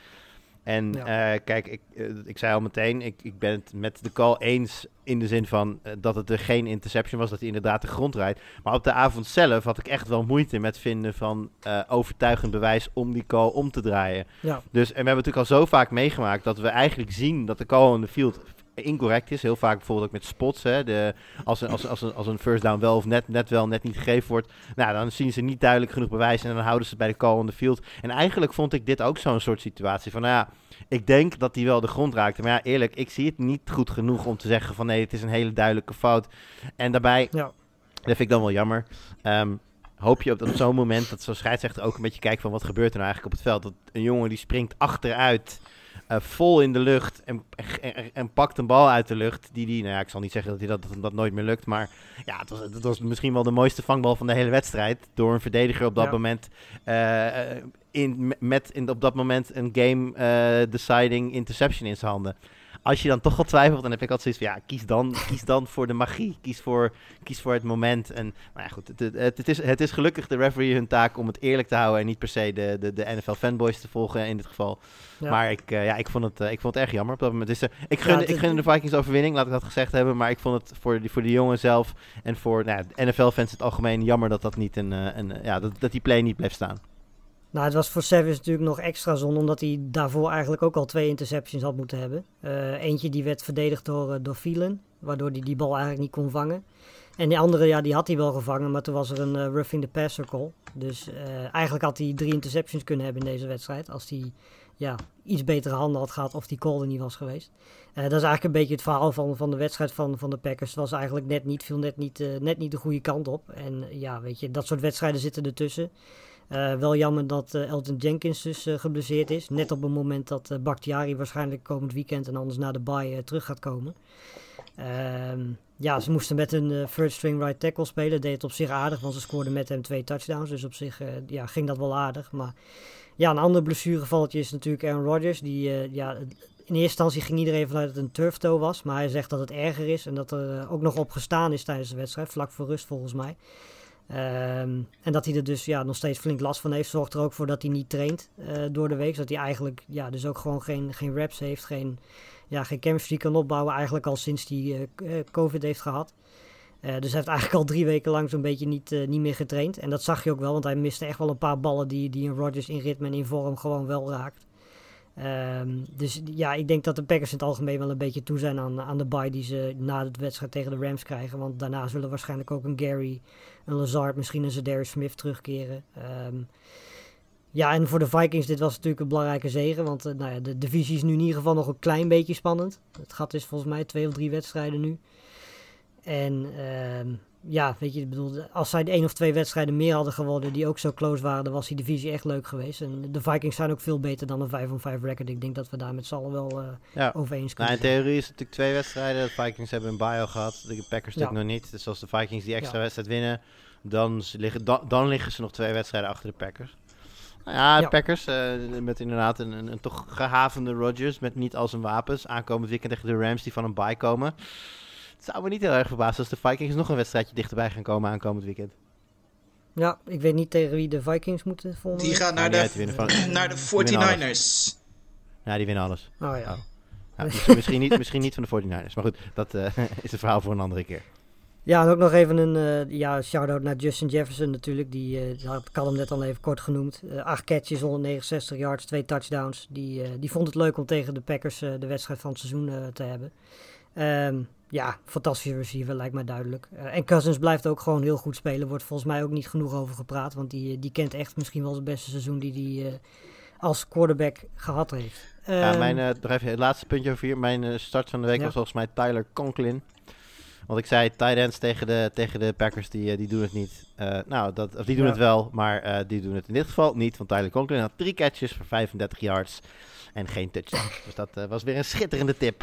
En Ja. eh, kijk, ik, ik zei al meteen, ik, ik ben het met de call eens in de zin van dat het er geen interception was, dat hij inderdaad de grond rijdt. Maar op de avond zelf had ik echt wel moeite met vinden van overtuigend bewijs om die call om te draaien. ja, Dus, en we hebben natuurlijk al zo vaak meegemaakt dat we eigenlijk zien dat de call on the field incorrect is. Heel vaak bijvoorbeeld ook met spots. Hè, de, als, een, als, een- als, een, als een first down wel of net, net wel, net niet gegeven wordt. Nou, dan zien ze niet duidelijk genoeg bewijs en dan houden ze het bij de call on the field. En eigenlijk vond ik dit ook zo'n soort situatie van, nou ja, ik denk dat hij wel de grond raakte. Maar ja, eerlijk, ik zie het niet goed genoeg om te zeggen van nee, het is een hele duidelijke fout. En daarbij, ja. dat vind ik dan wel jammer. Ehm, hoop je op, dat op zo'n moment dat zo'n scheidsrechter ook een beetje kijkt van wat gebeurt er nou eigenlijk op het veld. Dat een jongen die springt achteruit, eh, vol in de lucht en, en, en pakt een bal uit de lucht. Die, die, nou ja, ik zal niet zeggen dat hij dat, dat, dat nooit meer lukt. Maar ja, het was, het was misschien wel de mooiste vangbal van de hele wedstrijd. Door een verdediger op dat Ja. moment eh, in, met in, op dat moment een game eh, deciding interception in zijn handen. Als je dan toch al twijfelt, dan heb ik altijd zoiets van, ja, kies dan, kies dan voor de magie. Kies voor, kies voor het moment. En, maar ja, goed, het, het, het is, het is gelukkig de referee hun taak om het eerlijk te houden en niet per se de, de, de NFL-fanboys te volgen in dit geval. Ja. Maar ik, eh, ja, ik, vond het, eh, ik vond het erg jammer op dat moment. Dus, eh, ik, gun, Ja, ik gun de Vikings overwinning, laat ik dat gezegd hebben. Maar ik vond het voor, die, voor de jongen zelf en voor nou, ja, NFL-fans in het algemeen jammer dat, dat, niet een, een, ja, dat, dat die play niet bleef staan. Nou, het was voor Savage natuurlijk nog extra zonde, omdat hij daarvoor eigenlijk ook al twee interceptions had moeten hebben. Eh, eentje die werd verdedigd door, eh, door Thielen, waardoor hij die bal eigenlijk niet kon vangen. En die andere, ja, die had hij wel gevangen, maar toen was er een eh, roughing the passer call. Dus eigenlijk had hij drie interceptions kunnen hebben in deze wedstrijd, als hij ja, iets betere handen had gehad of die call er niet was geweest. Dat is eigenlijk een beetje het verhaal van, van de wedstrijd van, van de Packers. Het was eigenlijk net niet, viel net niet, net niet de goede kant op. En ja, weet je, dat soort wedstrijden zitten ertussen. Eh, wel jammer dat eh, Elton Jenkins dus eh, geblesseerd is. Net op het moment dat Bakhtiari waarschijnlijk komend weekend en anders na de bye terug gaat komen. Ehm, ja, ze moesten met eh, first string right tackle spelen. Deed het op zich aardig, want ze scoorden met hem twee touchdowns. Dus op zich ja, ging dat wel aardig. Maar ja, een ander blessurevalletje is natuurlijk Aaron Rodgers. Die, ja, in eerste instantie ging iedereen vanuit dat het een turf toe was. Maar hij zegt dat het erger is en dat er ook nog op gestaan is tijdens de wedstrijd. Vlak voor rust volgens mij. Ehm, en dat hij er dus ja, nog steeds flink last van heeft, zorgt er ook voor dat hij niet traint eh, door de week. Zodat hij eigenlijk ja, dus ook gewoon geen, geen reps heeft, geen, ja, geen chemistry kan opbouwen. Eigenlijk al sinds hij eh, eh, COVID heeft gehad. Eh, dus hij heeft eigenlijk al drie weken lang zo'n beetje niet, niet meer getraind. En dat zag je ook wel, want hij miste echt wel een paar ballen die, die een Rodgers in ritme en in vorm gewoon wel raakt. Ehm, dus ja, ik denk dat de Packers in het algemeen wel een beetje toe zijn aan, aan de bye die ze na de wedstrijd tegen de Rams krijgen. Want daarna zullen waarschijnlijk ook een Gary, een Lazard, misschien een Zadarius Smith terugkeren. Ehm, ja, en voor de Vikings, dit was natuurlijk een belangrijke zegen. Want eh, nou ja, de divisie is nu in ieder geval nog een klein beetje spannend. Het gat is volgens mij twee of drie wedstrijden nu. En ehm, ja, weet je, ik bedoel, als zij één of twee wedstrijden meer hadden gewonnen die ook zo close waren, dan was die divisie echt leuk geweest. En de Vikings zijn ook veel beter dan een 5 on 5 record. Ik denk dat we daar met z'n allen wel eh, Ja. over eens Nou, kunnen in zijn. theorie is het natuurlijk twee wedstrijden. De Vikings hebben een bio gehad, de Packers natuurlijk nog niet. Dus als de Vikings die extra Ja. wedstrijd winnen, dan, liggen, dan, dan liggen ze nog twee wedstrijden achter de Packers. Nou ja, de Ja. Packers eh, met inderdaad een, een, een toch gehavende Rodgers met niet al zijn wapens. Aankomend weekend tegen de Rams die van een bye komen. Het zou me niet heel erg verbazen als de Vikings nog een wedstrijdje dichterbij gaan komen aankomend weekend. Ja, ik weet niet tegen wie de Vikings moeten volgende Die gaan naar de, van- <clears throat> naar de die winnen alles. 49ers. Ja, die winnen alles. Oh ja. Oh. Misschien, misschien, niet, misschien niet van de 49ers. Maar goed, dat eh, <laughs> is een verhaal voor een andere keer. Ja, en ook nog even een eh, ja, shout-out naar Justin Jefferson natuurlijk. Die, eh die had, hem net al even kort genoemd. Acht catches, 169 yards, twee touchdowns. Die, eh, die vond het leuk om tegen de Packers eh, de wedstrijd van het seizoen eh, te hebben. Ehm, ja, fantastische receiver, lijkt mij duidelijk. Eh, en Cousins blijft ook gewoon heel goed spelen. Wordt volgens mij ook niet genoeg over gepraat. Want die, die kent echt misschien wel het beste seizoen die hij eh, als quarterback gehad heeft. Ja, Ehm, mijn, eh, het laatste puntje over hier. Mijn eh, start van de week Ja. was volgens mij Tyler Conklin. Want ik zei, tight ends tegen de, tegen de Packers, die, eh, die doen het niet. Eh, nou, dat, of die doen Ja. het wel, maar eh, die doen het in dit geval niet. Want Tyler Conklin had drie catches voor 35 yards en geen touchdown. <laughs> dus dat eh, was weer een schitterende tip.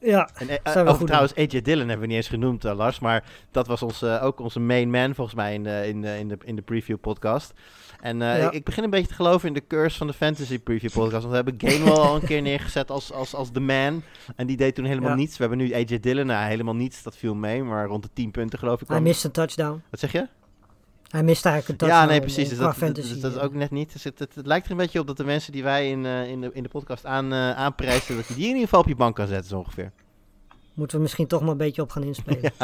Ja, En, eh, over trouwens, AJ Dillon hebben we niet eens genoemd, eh, Lars. Maar dat was ons, eh, ook onze main man, volgens mij, in de, in de, in de, in de preview podcast. En Ja. ik, ik begin een beetje te geloven in de curse van de fantasy preview podcast. Want we hebben Gainwell <laughs> al een keer neergezet als, als, als de man. En die deed toen helemaal Ja. niets. We hebben nu AJ Dillon, nou, helemaal niets. Dat viel mee, maar rond de 10 punten geloof ik. hij mist een touchdown. Wat zeg je? Hij mist eigenlijk een touchdown. Ja, nee, precies. om Dus dat, fantasy, dus dat is eh, ook net niet. Dus het, het, het lijkt er een beetje op dat de mensen die wij in, eh, in, de, in de podcast aan, eh, aanprijzen, dat je die in ieder geval op je bank kan zetten, zo ongeveer. Moeten we misschien toch maar een beetje op gaan inspelen. <laughs>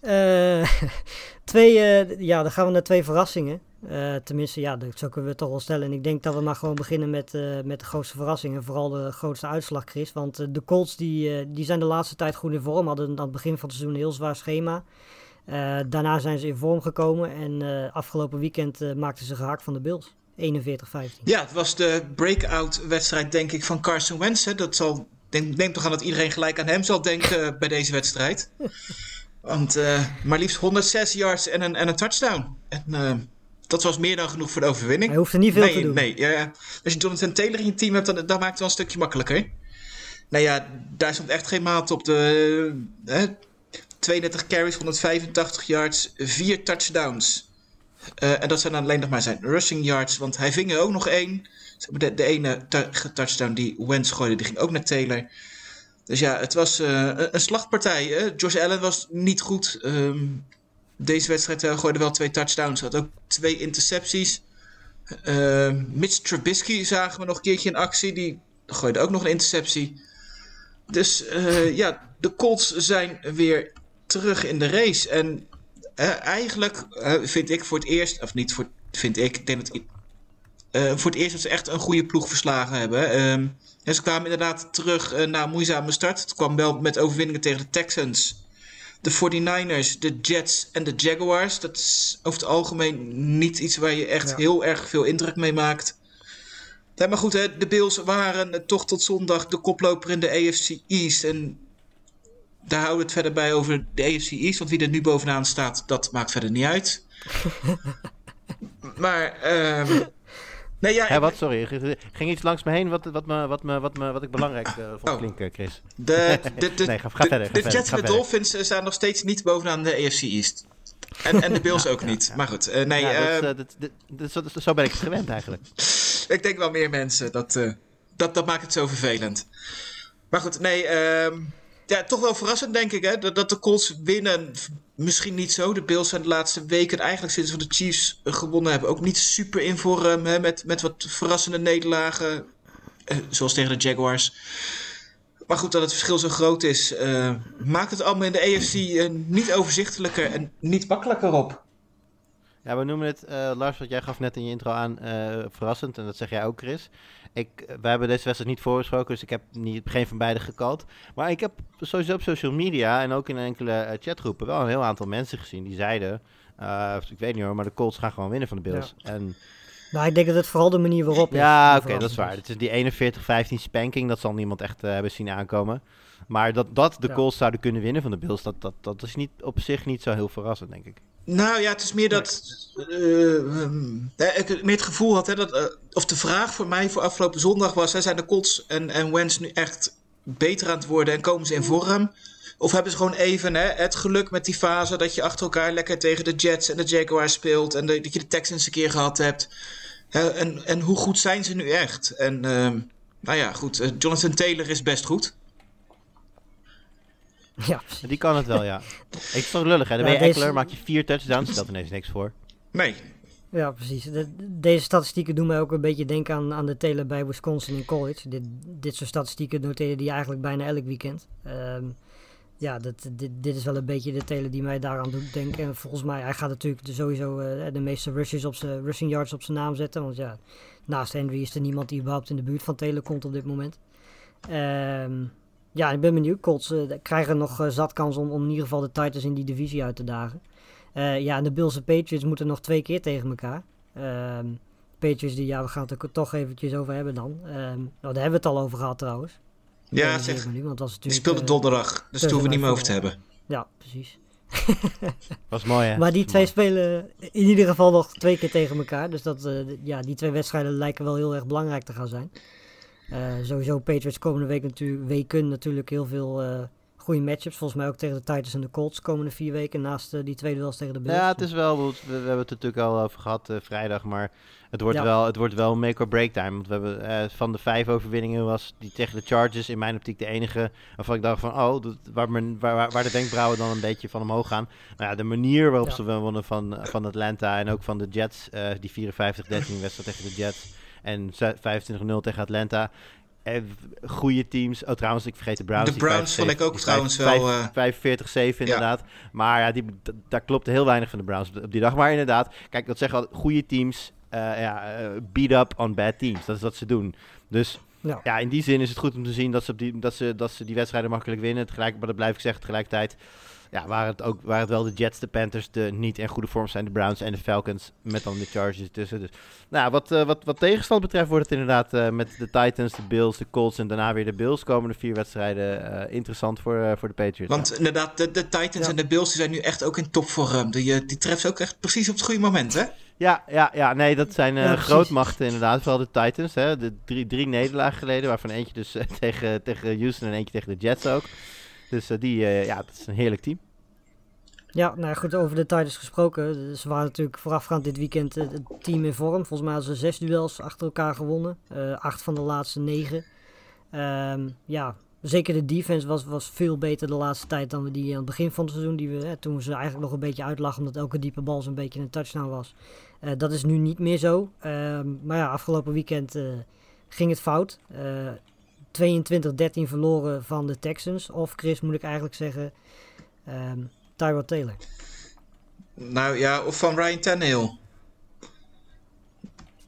Eh, <laughs> twee, eh, ja, dan gaan we naar twee verrassingen. Eh, tenminste, ja, dat, zo kunnen we het toch wel stellen. En ik denk dat we maar gewoon beginnen met, eh, met de grootste verrassingen. Vooral de grootste uitslag, Chris. Want eh, de Colts die, eh, die zijn de laatste tijd goed in vorm. Hadden aan het begin van het seizoen een heel zwaar schema. Eh, daarna zijn ze in vorm gekomen. En eh, afgelopen weekend eh, maakten ze gehakt van de Bills. 41-15. Ja, het was de breakout wedstrijd denk ik van Carson Wentz. Hè. Dat zal, denk, neem toch aan dat iedereen gelijk aan hem zal denken bij deze wedstrijd. <laughs> Want maar liefst 106 yards en een, en een touchdown. En dat was meer dan genoeg voor de overwinning. Hij hoeft er niet veel nee, te doen. Nee, ja, als je Jonathan Taylor in je team hebt, dan, dan maakt het wel een stukje makkelijker. Nou ja, daar stond echt geen maat op. De, 32 carries, 185 yards, 4 touchdowns. Eh, en dat zijn alleen nog maar zijn rushing yards, want hij ving er ook nog één. De, de ene touchdown die Wentz gooide, die ging ook naar Taylor. Dus ja, het was eh, een, slachtpartij. Hè? Allen was niet goed. Ehm, deze wedstrijd uh, gooide wel twee touchdowns. Had ook twee intercepties. Ehm, Mitch Trubisky zagen we nog een keertje in actie. Die gooide ook nog een interceptie. Dus ja, de Colts zijn weer terug in de race. En eh, eigenlijk eh, vind ik voor het eerst, of niet voor, vind ik, ik denk dat eh, voor het eerst dat ze echt een goede ploeg verslagen hebben. Ehm, en ze kwamen inderdaad terug na een moeizame start. Het kwam wel met overwinningen tegen de Texans, de 49ers, de Jets en de Jaguars. Dat is over het algemeen niet iets waar je echt Ja. heel erg veel indruk mee maakt. Ja, maar goed, hè, de Bills waren toch tot zondag de koploper in de AFC East. En daar houden we het verder bij over de AFC East. Want wie er nu bovenaan staat, dat maakt verder niet uit. <laughs> maar, ehm nee, ja, Hé, wat? Sorry. er Ging iets langs me heen wat, wat, me, wat, me, wat, me, wat ik belangrijk eh, vond Oh. klinken, Chris. De, <laughs> de, de, Nee, ga- ga de- verder, ga de verder, Jets en de. Dolphins eh, staan nog steeds niet bovenaan de AFC East. En, en de Bills <laughs> ook niet. Maar goed, eh, nee, Ja, dat, dat, dat- dat- zo- ben ik het gewend eigenlijk. ik denk wel meer mensen. Dat, eh, dat, dat maakt het zo vervelend. Maar goed, nee, ehm, ja, toch wel verrassend denk ik hè, dat, dat de Colts winnen. Misschien niet zo. De Bills zijn de laatste weken, eigenlijk sinds we de Chiefs gewonnen hebben, ook niet super in vorm. Hè, met, met wat verrassende nederlagen, eh, zoals tegen de Jaguars. Maar goed, dat het verschil zo groot is, eh, maakt het allemaal in de AFC eh, niet overzichtelijker en niet makkelijker op. Ja, we noemen het, Lars, wat jij gaf net in je intro aan, verrassend. En dat zeg jij ook, Chris. Ik, eh, wij hebben deze wedstrijd niet voorgesproken, dus ik heb niet, geen van beide gekald. Maar ik heb sowieso op social media en ook in enkele eh, chatgroepen wel een heel aantal mensen gezien die zeiden... eh, ik weet niet hoor, maar de Colts gaan gewoon winnen van de Bills. En Nou, ik denk dat het vooral de manier waarop is. Ja, oké, dat is waar. Het is die 41-15 spanking, dat zal niemand echt hebben zien aankomen. Maar dat, dat de Ja. Colts zouden kunnen winnen van de Bills, dat, dat, dat is niet, op zich niet zo heel verrassend, denk ik. Nou ja, het is meer dat. eh, ehm, ja, ik meer het gevoel had, hè, dat, eh, of de vraag voor mij voor afgelopen zondag was: hè, zijn de Colts en, en Wentz nu echt beter aan het worden en komen ze in vorm? Of hebben ze gewoon even hè, het geluk met die fase dat je achter elkaar lekker tegen de Jets en de Jaguars speelt en de- dat je de Texans een keer gehad hebt? Hè, en, en hoe goed zijn ze nu echt? En nou ja, goed, eh, Jonathan Taylor is best goed. Ja, precies. Die kan het wel, ja. <laughs> Ik is toch lullig, hè? Dan Ja, ben je deze- Eckler, maak je vier touchdowns, stelt ineens niks voor. Nee. Ja, precies. De- deze statistieken doen mij ook een beetje denken aan, aan de Taylor bij Wisconsin in college. Dit, dit soort statistieken noteerde die eigenlijk bijna elk weekend. Ehm, ja, dat, dit, dit is wel een beetje de Taylor die mij daaraan doet denken. En volgens mij, hij gaat natuurlijk de, sowieso eh, de meeste rushes op zijn, rushing yards op zijn naam zetten. Want ja, naast Henry is er niemand die überhaupt in de buurt van Taylor komt op dit moment. Ehm, ja, ik ben benieuwd. Colts eh, krijgen nog eh, zat kans om, om in ieder geval de Titans in die divisie uit te dagen. Eh, ja, en de Bills en Patriots moeten nog twee keer tegen elkaar. Ehm, Patriots, die, ja, we gaan het er toch eventjes over hebben dan. Ehm, nou, daar hebben we het al over gehad trouwens. Ja, zeg. nu, want was Die natuurlijk, speelde donderdag, dus daar hoeven we niet meer over te hebben. Ja, precies. <laughs> Was mooi, hè? Maar die twee mooi. spelen in ieder geval nog twee keer tegen elkaar. Dus dat, eh, ja, die twee wedstrijden lijken wel heel erg belangrijk te gaan zijn. Eh, sowieso Patriots komende week natuurlijk, weken natuurlijk heel veel eh, goede matchups. Volgens mij ook tegen de Titans en de Colts komende vier weken. Naast eh, die twee duels tegen de Bills. Ja, het is wel, we, we hebben het er natuurlijk al over gehad eh, vrijdag, maar het wordt, Ja. wel, het wordt wel make or break time. Want we hebben van de vijf overwinningen was die tegen de Chargers in mijn optiek de enige waarvan ik dacht van, oh, dat, waar, men, waar, de wenkbrauwen dan een beetje van omhoog gaan. Nou ja, de manier waarop Ja. ze wel wonnen van, van Atlanta en ook van de Jets, die 54-13 wedstrijd tegen de Jets en ze- 25-0 tegen Atlanta. Eh, goede teams. Oh, trouwens, ik vergeet de Browns. De Browns vond ik 75 ook trouwens wel, vijf- eh, 45-7 inderdaad. Maar ja, die, daar klopte heel weinig van de Browns op, die dag. Maar inderdaad, kijk, dat zeggen al goede teams. eh, ja, beat up on bad teams. Dat is wat ze doen. Dus Ja. ja, in die zin is het goed om te zien dat ze, op die, dat ze, dat ze die wedstrijden makkelijk winnen. Tegelijk, maar dat blijf ik zeggen, tegelijkertijd ja, waren, het ook, waren het wel de Jets, de Panthers, de niet in goede vorm zijn, de Browns en de Falcons. Met dan de Chargers ertussen. Dus nou, wat, eh, wat, wat tegenstand betreft wordt het inderdaad eh, met de Titans, de Bills, de Colts en daarna weer de Bills. Komende vier wedstrijden eh, interessant voor, eh, voor de Patriots. Want inderdaad, de, de Titans Ja. en de Bills die zijn nu echt ook in topvorm. Die, die treffen ze ook echt precies op het goede moment, hè? Ja, ja, ja, nee, dat zijn eh, Ja, grootmachten inderdaad. Vooral de Titans. Hè? De drie, drie nederlagen geleden, waarvan eentje dus <laughs> tegen, tegen Houston en eentje tegen de Jets ook. Dus eh, die, eh, ja, dat is een heerlijk team. Ja, nou goed, over de Titans gesproken. Ze waren natuurlijk voorafgaand dit weekend eh, het team in vorm. Volgens mij hadden ze zes duels achter elkaar gewonnen. Acht van de laatste negen. Ehm, ja, zeker de defense was, was veel beter de laatste tijd dan we die aan het begin van het seizoen. Die we, toen ze eigenlijk nog een beetje uitlachen omdat elke diepe bal zo'n beetje een touchdown was. Dat is nu niet meer zo. Ehm, maar ja, afgelopen weekend ging het fout. Eh 22-13 verloren van de Texans. Of Chris moet ik eigenlijk zeggen, ehm Tyrod Taylor. Nou ja, of van Ryan Tannehill.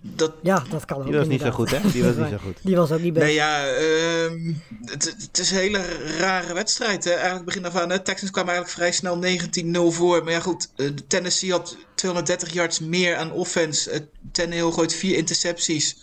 Dat, Ja, dat kan ook Die was niet zo goed, hè? Die was niet zo <laughs> goed. Die was ook niet best. nee ja, ehm, het, het is een hele rare wedstrijd. Hè? Eigenlijk begin af aan, hè? Texans kwamen eigenlijk vrij snel 19-0 voor. Maar ja goed, eh, de Tennessee had 230 yards meer aan offense. Uh, Tannehill gooit vier intercepties.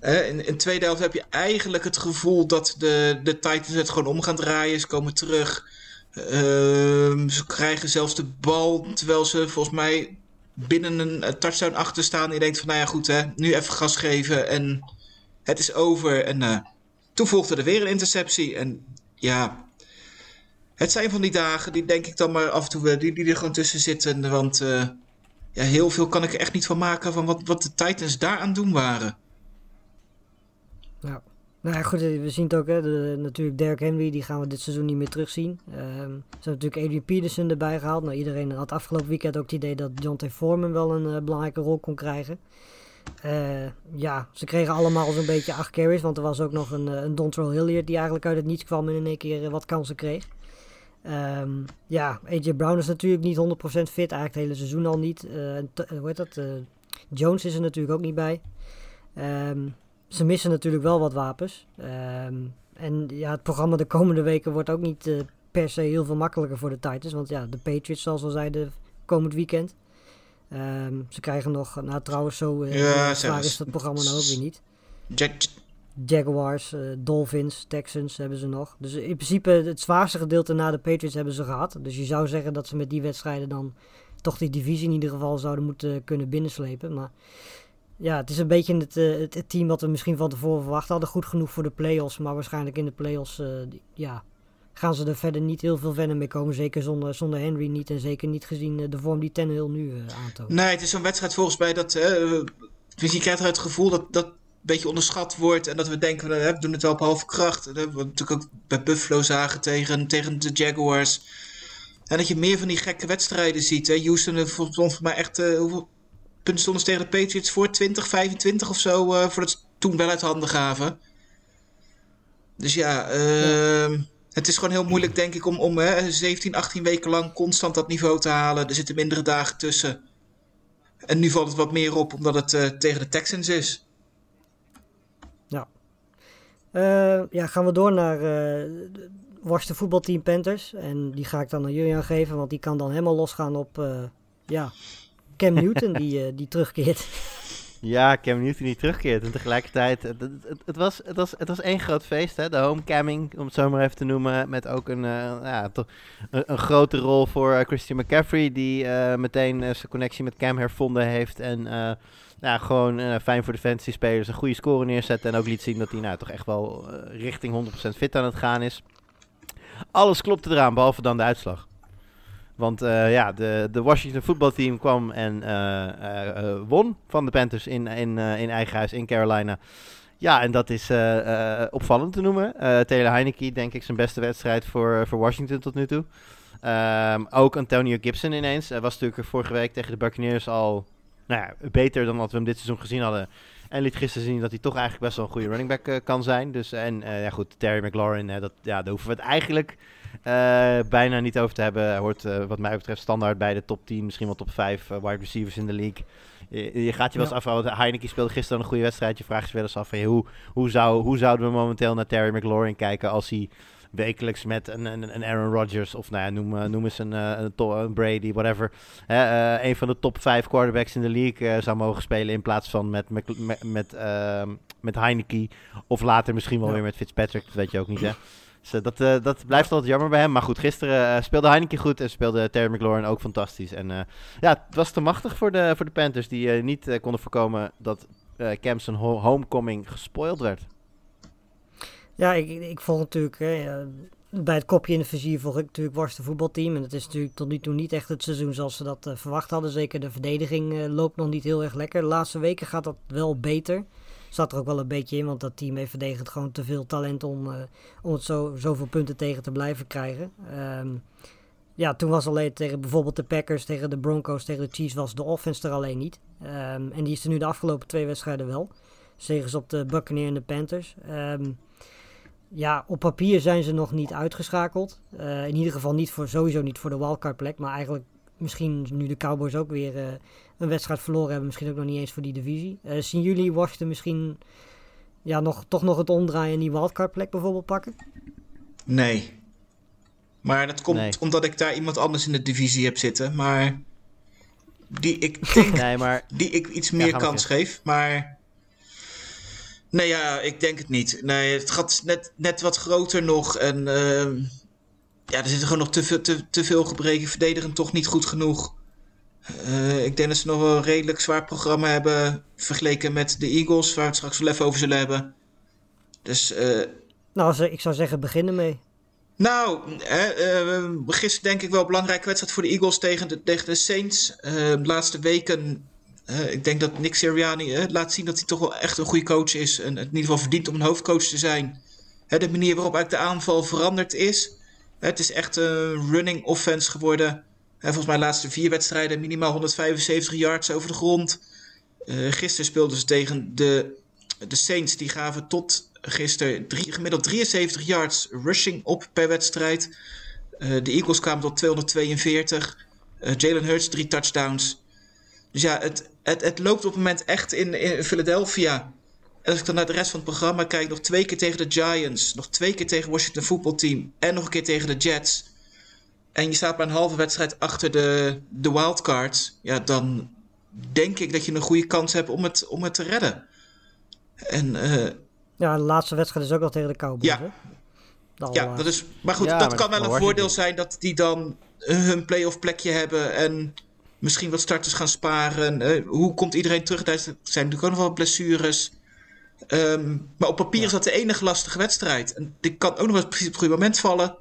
In, in de tweede helft heb je eigenlijk het gevoel dat de, de Titans het gewoon om gaan draaien. Ze komen terug. Ehm, ze krijgen zelfs de bal, terwijl ze volgens mij binnen een eh, touchdown achter staan. Je denkt van, nou ja goed hè, nu even gas geven en het is over. En eh, toen volgde er weer een interceptie. En ja, het zijn van die dagen, die denk ik dan maar af en toe, eh, die, die er gewoon tussen zitten. Want ja, heel veel kan ik er echt niet van maken van wat, wat de Titans daar aan doen waren. Ja. Nou ja, goed, we zien het ook, hè, de, natuurlijk Derrick Henry, die gaan we dit seizoen niet meer terugzien. Ehm, ze hebben natuurlijk Adrian Peterson erbij gehaald. Nou, iedereen had afgelopen weekend ook het idee dat John T. Foreman wel een eh, belangrijke rol kon krijgen. Eh, ja, ze kregen allemaal zo'n beetje acht carries, want er was ook nog een, eh, een Dontrell Hilliard die eigenlijk uit het niets kwam en in één keer wat kansen kreeg. Ehm, ja, AJ Brown is natuurlijk niet 100% fit, eigenlijk het hele seizoen al niet. Eh, hoe heet dat? Jones is er natuurlijk ook niet bij. Ehm, ze missen natuurlijk wel wat wapens. Ehm, en ja, het programma de komende weken wordt ook niet eh, per se heel veel makkelijker voor de Titans. Want ja, de Patriots, zoals we al zeiden, komend weekend. Ehm, ze krijgen nog, nou trouwens, zo eh, Ja, zwaar is dat programma nou ook weer niet. Jack, Jaguars, eh, Dolphins, Texans hebben ze nog. Dus in principe het zwaarste gedeelte na de Patriots hebben ze gehad. Dus je zou zeggen dat ze met die wedstrijden dan toch die divisie in ieder geval zouden moeten kunnen binnenslepen. Maar ja, het is een beetje het, eh, het, het team wat we misschien van tevoren verwacht hadden. Goed genoeg voor de playoffs, maar waarschijnlijk in de playoffs eh, ja, gaan ze er verder niet heel veel verder mee komen. Zeker zonder, zonder Henry niet en zeker niet gezien eh, de vorm die Tannehill nu eh, aantoont. Nee, het is zo'n wedstrijd volgens mij dat. dus je krijgt het gevoel dat dat een beetje onderschat wordt. En dat we denken, we doen het wel op halve kracht. Dat hebben we natuurlijk ook bij Buffalo zagen tegen, tegen de Jaguars. En dat je meer van die gekke wedstrijden ziet. Hè. Houston stond voor mij echt. Punten stonden tegen de Patriots voor? 20, 25 of zo. eh, voordat ze toen wel uit handen gaven. Dus ja, ehm, het is gewoon heel moeilijk, denk ik, om, om hè, 17, 18 weken lang constant dat niveau te halen. Er zitten mindere dagen tussen. En nu valt het wat meer op, omdat het eh, tegen de Texans is. Eh, ja, gaan we door naar Washington voetbalteam Panthers. En die ga ik dan aan Julian geven, want die kan dan helemaal losgaan op ja, Cam Newton, die, eh, die terugkeert. <laughs> Ja, Cam Newton die terugkeert. En tegelijkertijd, het, het, was, het, was, het was één groot feest, hè? de homecamming, om het zo maar even te noemen. Met ook een, eh, ja, een, een grote rol voor eh, Christian McCaffrey, die meteen zijn connectie met Cam hervonden heeft. En ja, gewoon fijn voor de fantasy spelers, een goede score neerzetten. En ook liet zien dat hij nou toch echt wel richting 100% fit aan het gaan is. Alles klopte eraan, behalve dan de uitslag. Want eh, ja, de, de Washington voetbalteam kwam en eh, eh, won van de Panthers in, in, in eigen huis in Carolina. Ja, en dat is opvallend te noemen. Taylor Heineke, denk ik, zijn beste wedstrijd voor, voor Washington tot nu toe. Ehm, ook Antonio Gibson ineens. Hij was natuurlijk vorige week tegen de Buccaneers al nou ja, beter dan wat we hem dit seizoen gezien hadden. En liet gisteren zien dat hij toch eigenlijk best wel een goede running back kan zijn. Dus, en ja, goed, Terry McLaurin, dat, ja, daar hoeven we het eigenlijk bijna niet over te hebben. Hij hoort eh, wat mij betreft standaard bij de top 10, misschien wel top 5 eh, wide receivers in de league. Je, je gaat je wel eens Ja. want Heineken speelde gisteren een goede wedstrijd. Je vraagt je wel eens af, hey, hoe, hoe, zou, hoe zouden we momenteel naar Terry McLaurin kijken als hij wekelijks met een, een, een Aaron Rodgers of nou ja, noem, eh, noem eens een, eh, een, Brady, whatever. Eh, een van de top 5 quarterbacks in de league zou mogen spelen in plaats van met, met, met, met, ehm, met Heineke. Of later misschien wel Ja. weer met Fitzpatrick, dat weet je ook niet hè. Dus dat, dat blijft altijd jammer bij hem. Maar goed, gisteren speelde Heineke goed en speelde Terry McLaurin ook fantastisch. En ja, het was te machtig voor de, voor de Panthers die niet konden voorkomen dat Cam zijn ho- homecoming gespoild werd. Ja, ik, ik volg natuurlijk hè, bij het kopje in de vizier volg ik natuurlijk Washington voetbalteam. En het is natuurlijk tot nu toe niet echt het seizoen zoals ze dat eh, verwacht hadden. Zeker de verdediging eh, loopt nog niet heel erg lekker. De laatste weken gaat dat wel beter. Zat er ook wel een beetje in, want dat team heeft verdedigend gewoon te veel talent om, eh, om het zo, zoveel punten tegen te blijven krijgen. Ehm, ja, toen was alleen tegen bijvoorbeeld de Packers, tegen de Broncos, tegen de Chiefs was de offense er alleen niet. Ehm, en die is er nu de afgelopen twee wedstrijden wel. Zegens op de Buccaneers en de Panthers. Ehm, ja, op papier zijn ze nog niet uitgeschakeld. Eh, in ieder geval niet voor, sowieso niet voor de wildcard plek. Maar eigenlijk misschien nu de Cowboys ook weer eh, een wedstrijd verloren hebben. Misschien ook nog niet eens voor die divisie. Eh, zien jullie Washington misschien ja, nog, toch nog het omdraaien en die wildcard plek bijvoorbeeld pakken? Nee. Maar dat komt Nee. omdat ik daar iemand anders in de divisie heb zitten. Maar die ik denk <laughs> Nee, maar die ik iets meer kans geef. Maar nee, ja, ik denk het niet. Nee, het gaat net, net wat groter nog. En ehm, ja, er zitten gewoon nog te veel, te, te veel gebreken. Verdedigend toch niet goed genoeg. Eh, ik denk dat ze nog wel een redelijk zwaar programma hebben. Vergeleken met de Eagles, waar we het straks wel even over zullen hebben. Dus eh, Nou, als- ik zou zeggen beginnen mee. nou, hè, eh, gisteren denk ik wel een belangrijke wedstrijd voor de Eagles tegen de, tegen de Saints. Eh, de laatste weken, ik denk dat Nick Sirianni laat zien dat hij toch wel echt een goede coach is. En het in ieder geval verdient om een hoofdcoach te zijn. Hè, de manier waarop eigenlijk de aanval veranderd is. Het is echt een running offense geworden. Volgens mij de laatste vier wedstrijden minimaal 175 yards over de grond. Eh, gisteren speelden ze tegen de, de Saints. Die gaven tot gisteren gemiddeld 73 yards rushing op per wedstrijd. Eh, de Eagles kwamen tot 242. Eh, Jalen Hurts drie touchdowns. Dus ja, het, het, het loopt op het moment echt in, in Philadelphia. En als ik dan naar de rest van het programma kijk, nog twee keer tegen de Giants, nog twee keer tegen Washington voetbalteam en nog een keer tegen de Jets. En je staat maar een halve wedstrijd achter de, de wildcards. Ja, dan denk ik dat je een goede kans hebt om het, om het te redden. En eh, Ja, de laatste wedstrijd is ook al tegen de Cowboys. Ja. Ja, allerlaatste. dat is, maar goed, Ja, dat maar kan dat wel een voordeel zijn dat die dan eh, hun playoff plekje hebben en misschien wat starters gaan sparen. Eh, hoe komt iedereen terug? Daar zijn natuurlijk ook nog wel blessures. Ehm, maar op papier is dat de enige lastige wedstrijd. En die kan ook nog wel precies op het goede moment vallen.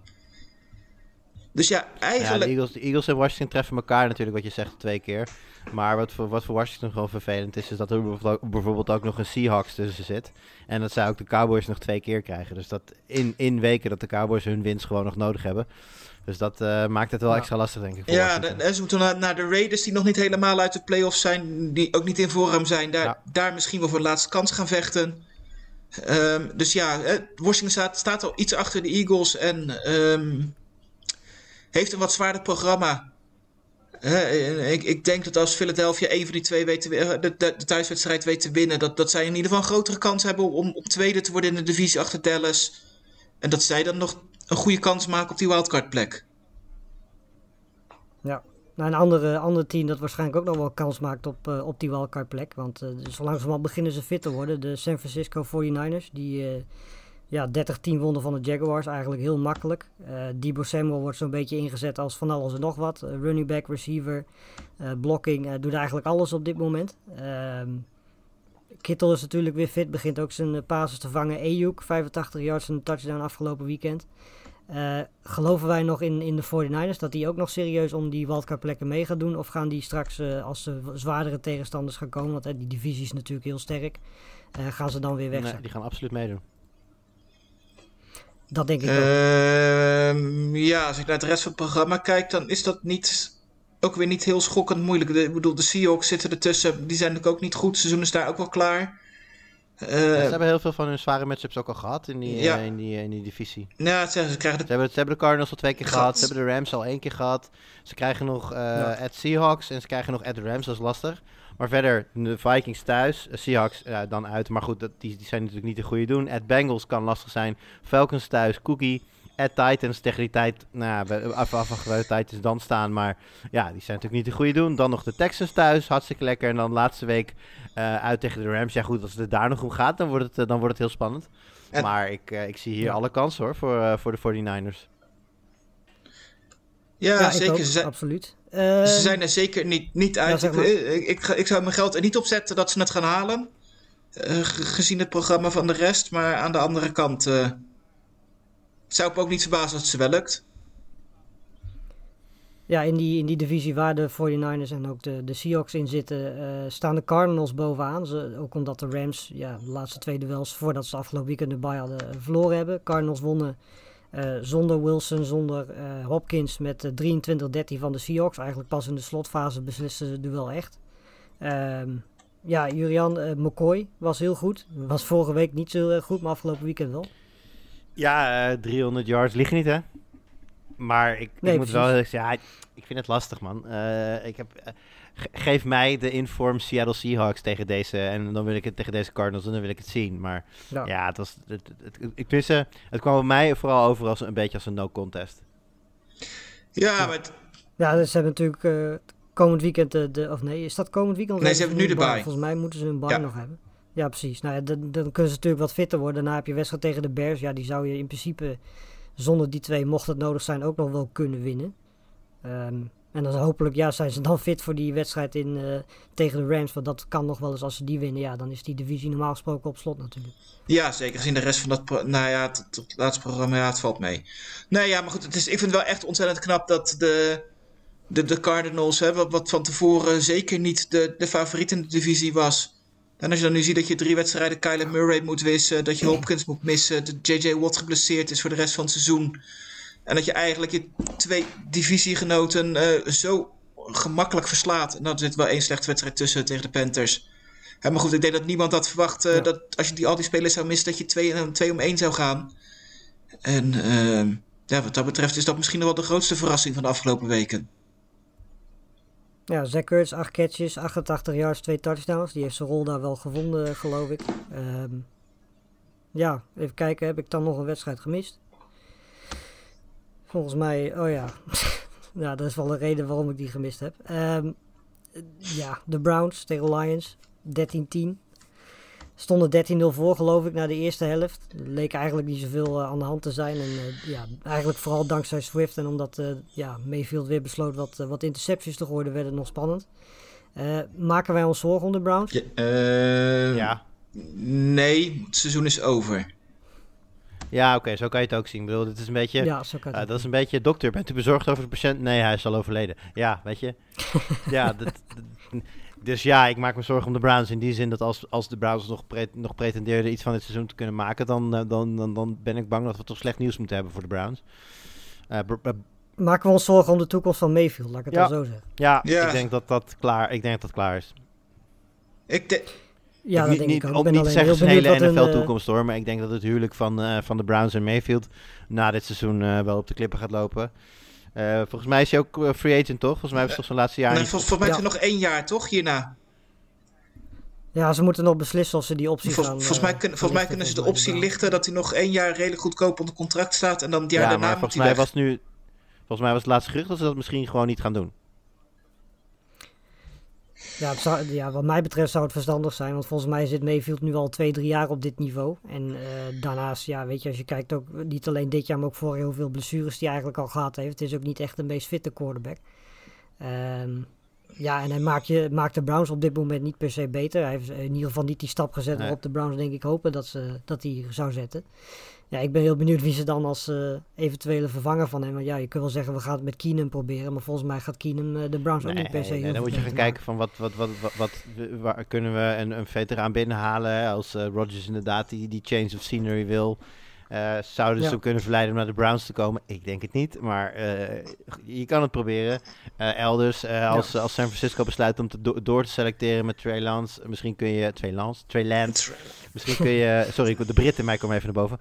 Dus ja, Ja, de, eigenlijk... Eagles, de Eagles en Washington treffen elkaar natuurlijk, wat je zegt, twee keer. Maar wat voor, wat voor Washington gewoon vervelend is, is dat er bijvoorbeeld ook, bijvoorbeeld ook nog een Seahawks tussen zit. En dat zij ook de Cowboys nog twee keer krijgen. Dus dat in, in weken dat de Cowboys hun winst gewoon nog nodig hebben. Dus dat eh, maakt het wel extra lastig, denk ik. Voor Ja, en ze moeten naar, naar de Raiders die nog niet helemaal uit de playoffs zijn. Die ook niet in vorm zijn. Daar, Ja. daar misschien wel voor de laatste kans gaan vechten. Ehm, dus ja, Washington staat, staat al iets achter de Eagles. En ehm, heeft een wat zwaarder programma. Ik, ik denk dat als Philadelphia een van die twee weet te, eh, de, de, de thuiswedstrijd weet te winnen... Dat, dat zij in ieder geval een grotere kans hebben om, om tweede te worden in de divisie achter Dallas. En dat zij dan nog een goede kans maken op die wildcard plek. Ja. Nou, een andere, ander team dat waarschijnlijk ook nog wel kans maakt op, eh, op die wildcard plek. Want eh zo langzamerhand beginnen ze fit te worden. De San Francisco 49ers, die eh, ja, 30-10 wonnen van de Jaguars. Eigenlijk heel makkelijk. Eh Debo Samuel wordt zo'n beetje ingezet als van alles en nog wat. Running back, receiver, blocking. doet eigenlijk alles op dit moment. Ehm Kittel is natuurlijk weer fit. Begint ook zijn passes te vangen. Ayuk, 85 yards en een touchdown afgelopen weekend. Eh, geloven wij nog in, in de 49ers dat die ook nog serieus om die wildcard plekken mee gaan doen? Of gaan die straks, eh, als ze zwaardere tegenstanders gaan komen, want eh, die divisie is natuurlijk heel sterk, eh, gaan ze dan weer weg Nee, die gaan absoluut meedoen. Dat denk ik ook. Ehm, ja, als ik naar de rest van het programma kijk, dan is dat niet, ook weer niet heel schokkend moeilijk. De, ik bedoel, de Seahawks zitten ertussen. Die zijn natuurlijk ook niet goed. Het seizoen is daar ook wel klaar. Ja, Eh, ze hebben heel veel van hun zware matchups ook al gehad in die, Ja. eh, in die, eh, in die divisie. ja, ze, ze krijgen de Ze hebben, ze hebben de Cardinals al twee keer Gehad. Ze hebben de Rams al één keer gehad. Ze krijgen nog eh at Seahawks en ze krijgen nog at Rams. Dat is lastig. Maar verder, de Vikings thuis. Seahawks ja, dan uit. Maar goed, dat, die, die zijn natuurlijk niet de goede doen. At Bengals kan lastig zijn. Falcons thuis. Cookie. At Titans tegen die tijd. Nou, ja, af, af, af, de Titans dan staan. Maar ja, die zijn natuurlijk niet de goede doen. Dan nog de Texans thuis. Hartstikke lekker. En dan laatste week uit tegen de Rams. Ja goed, als het daar nog om gaat, dan wordt het, eh, dan wordt het heel spannend. En- maar ik, eh, ik zie hier Ja. alle kansen hoor, voor, eh, voor de 49ers. Ja, zeker. ook, Ze zijn, absoluut. Eh, ze zijn er zeker niet, niet uit. zeg ik, maar. ik, ik, zou mijn geld er niet op zetten dat ze het gaan halen. eh, ge- gezien het programma van de rest. Maar aan de andere kant eh, zou ik me ook niet verbazen als het ze wel lukt. Ja, in, die, in die divisie waar de 49ers en ook de, de Seahawks in zitten, eh, staan de Cardinals bovenaan. Ze, ook omdat de Rams ja, de laatste twee duels voordat ze afgelopen weekend bye hadden eh, verloren hebben. Cardinals wonnen eh, zonder Wilson, zonder Hopkins met eh, 23-13 van de Seahawks. Eigenlijk pas in de slotfase beslisten ze het duel echt. Ehm, ja, Jurian McCoy was heel goed. Was vorige week niet zo goed, maar afgelopen weekend wel. Ja, eh, 300 yards liggen niet, hè? Maar ik, Nee, ik moet wel zeggen, ja, ik vind het lastig, man. Eh, ik heb, eh, ge- geef mij de inform Seattle Seahawks tegen deze, en dan wil ik het tegen deze Cardinals, en dan wil ik het zien. Maar Ja. ja, het was, het, het, het- ik wist, het kwam bij mij vooral over als een beetje als een no contest. Ja, maar Ja, dus ze hebben natuurlijk eh, komend weekend de, de... Of nee, is dat komend weekend? Nee, ze hebben nu de bye. Volgens mij moeten ze een bye Ja. nog hebben. Ja, precies. Nou ja, dan, dan kunnen ze natuurlijk wat fitter worden. Daarna heb je wedstrijd tegen de Bears. Ja, die zou je in principe zonder die twee, mocht het nodig zijn, ook nog wel kunnen winnen. Ehm, en dan hopelijk ja, zijn ze dan fit voor die wedstrijd in, eh, tegen de Rams. Want dat kan nog wel eens als ze die winnen. Ja, dan is die divisie normaal gesproken op slot natuurlijk. ja, zeker gezien de rest van dat... Nou ja, het, laatste programma, het valt mee. Nee, ja, maar goed, het is, ik vind het wel echt ontzettend knap dat de, de, de Cardinals, hè, wat, wat van tevoren zeker niet de, de favoriet in de divisie was... En als je dan nu ziet dat je drie wedstrijden Kyler Murray moet wissen, dat je Hopkins moet missen, dat JJ Watt geblesseerd is voor de rest van het seizoen. En dat je eigenlijk je twee divisiegenoten eh, zo gemakkelijk verslaat. Nou, er zit wel één slechte wedstrijd tussen tegen de Panthers. Ja, maar goed, ik denk dat niemand had verwacht eh, Ja. dat als je die, al die spelers zou missen, dat je twee, eh, twee om één zou gaan. En ja, wat dat betreft is dat misschien wel de grootste verrassing van de afgelopen weken. Ja, Zach Ertz, 8 catches, 88 yards, 2 touchdowns. Die heeft zijn rol daar wel gevonden, geloof ik. Ehm, ja, even kijken. Heb ik dan nog een wedstrijd gemist? Volgens mij, oh ja. <laughs> ja, dat is wel de reden waarom ik die gemist heb. Ehm, ja, de Browns tegen Lions, 13-10. Stonden 13-0 voor, geloof ik, na de eerste helft. Er leek eigenlijk niet zoveel eh, aan de hand te zijn. En eh, ja, eigenlijk vooral dankzij Swift. En omdat eh, ja, Mayfield weer besloot wat, wat intercepties te gooien, werd het nog spannend. Eh, maken wij ons zorgen om de Browns? Ja, eh, Ja, Nee, het seizoen is over. ja oké, zo kan je het ook zien. Ik bedoel, dit is een beetje... Ja, zo kan het Eh, ook. dat is een beetje, dokter, bent u bezorgd over de patiënt? Nee, hij is al overleden. Ja, weet je. <laughs> ja, dat, dat- dus ja, ik maak me zorgen om de Browns. In die zin dat als, als de Browns nog, pre- nog pretendeerden iets van dit seizoen te kunnen maken, dan, eh, dan, dan, dan ben ik bang dat we toch slecht nieuws moeten hebben voor de Browns. Eh, br- br- Maken we ons zorgen om de toekomst van Mayfield, laat ik het Ja. dan zo zeggen. ja, Ja. ik denk dat dat klaar, ik denk dat dat klaar is. Ik de- Ja, dat niet, denk ik ook. Ik ben niet alleen zeggen heel zijn benieuwd hele NFL-toekomst hoor, maar ik denk dat het huwelijk van, eh, van de Browns en Mayfield na dit seizoen eh, wel op de klippen gaat lopen. Eh, volgens mij is hij ook eh, free agent, toch? Volgens mij was het toch zijn laatste jaar. nee, volgens mij is Ja. er nog één jaar, toch? Hierna. Ja, ze moeten nog beslissen of ze die optie Vol- gaan... volgens eh, mij, kun- volgens mij kunnen ze de optie lichten dat hij nog één jaar redelijk goedkoop onder contract staat. En dan het jaar ja, daarna maar moet volgens hij mij weg. was nu. Volgens mij was het laatste gerucht dat ze dat misschien gewoon niet gaan doen. Ja, zou, ja, wat mij betreft zou het verstandig zijn, want volgens mij zit Mayfield nu al twee, drie jaar op dit niveau. En eh, daarnaast, ja, weet je, als je kijkt ook niet alleen dit jaar, maar ook vorig jaar hoeveel blessures die eigenlijk al gehad heeft. Het is ook niet echt de meest fitte quarterback. Ehm, ja, en hij maakt, je, maakt de Browns op dit moment niet per se beter. Hij heeft in ieder geval niet die stap gezet Nee. waarop de Browns denk ik hopen dat, ze, dat hij zou zetten. Ja, ik ben heel benieuwd wie ze dan als eh, eventuele vervanger van hem. Want ja, je kunt wel zeggen we gaan het met Keenum proberen, maar volgens mij gaat Keenum eh, de Browns ook niet per se heel nee, dan moet je gaan maken. kijken van wat, wat, wat, wat, wat waar kunnen we een, een veteraan binnenhalen. Als eh Rodgers inderdaad die, die change of scenery wil. Eh, zouden ze hem kunnen verleiden om naar de Browns te komen? Ik denk het niet, maar eh, je kan het proberen. Eh, elders, als, als San Francisco besluit om te do- door te selecteren met Trey Lance, misschien kun je... Trey Lance? Trey Lance. Misschien kun je... Sorry, de Brit in mij komt even naar boven.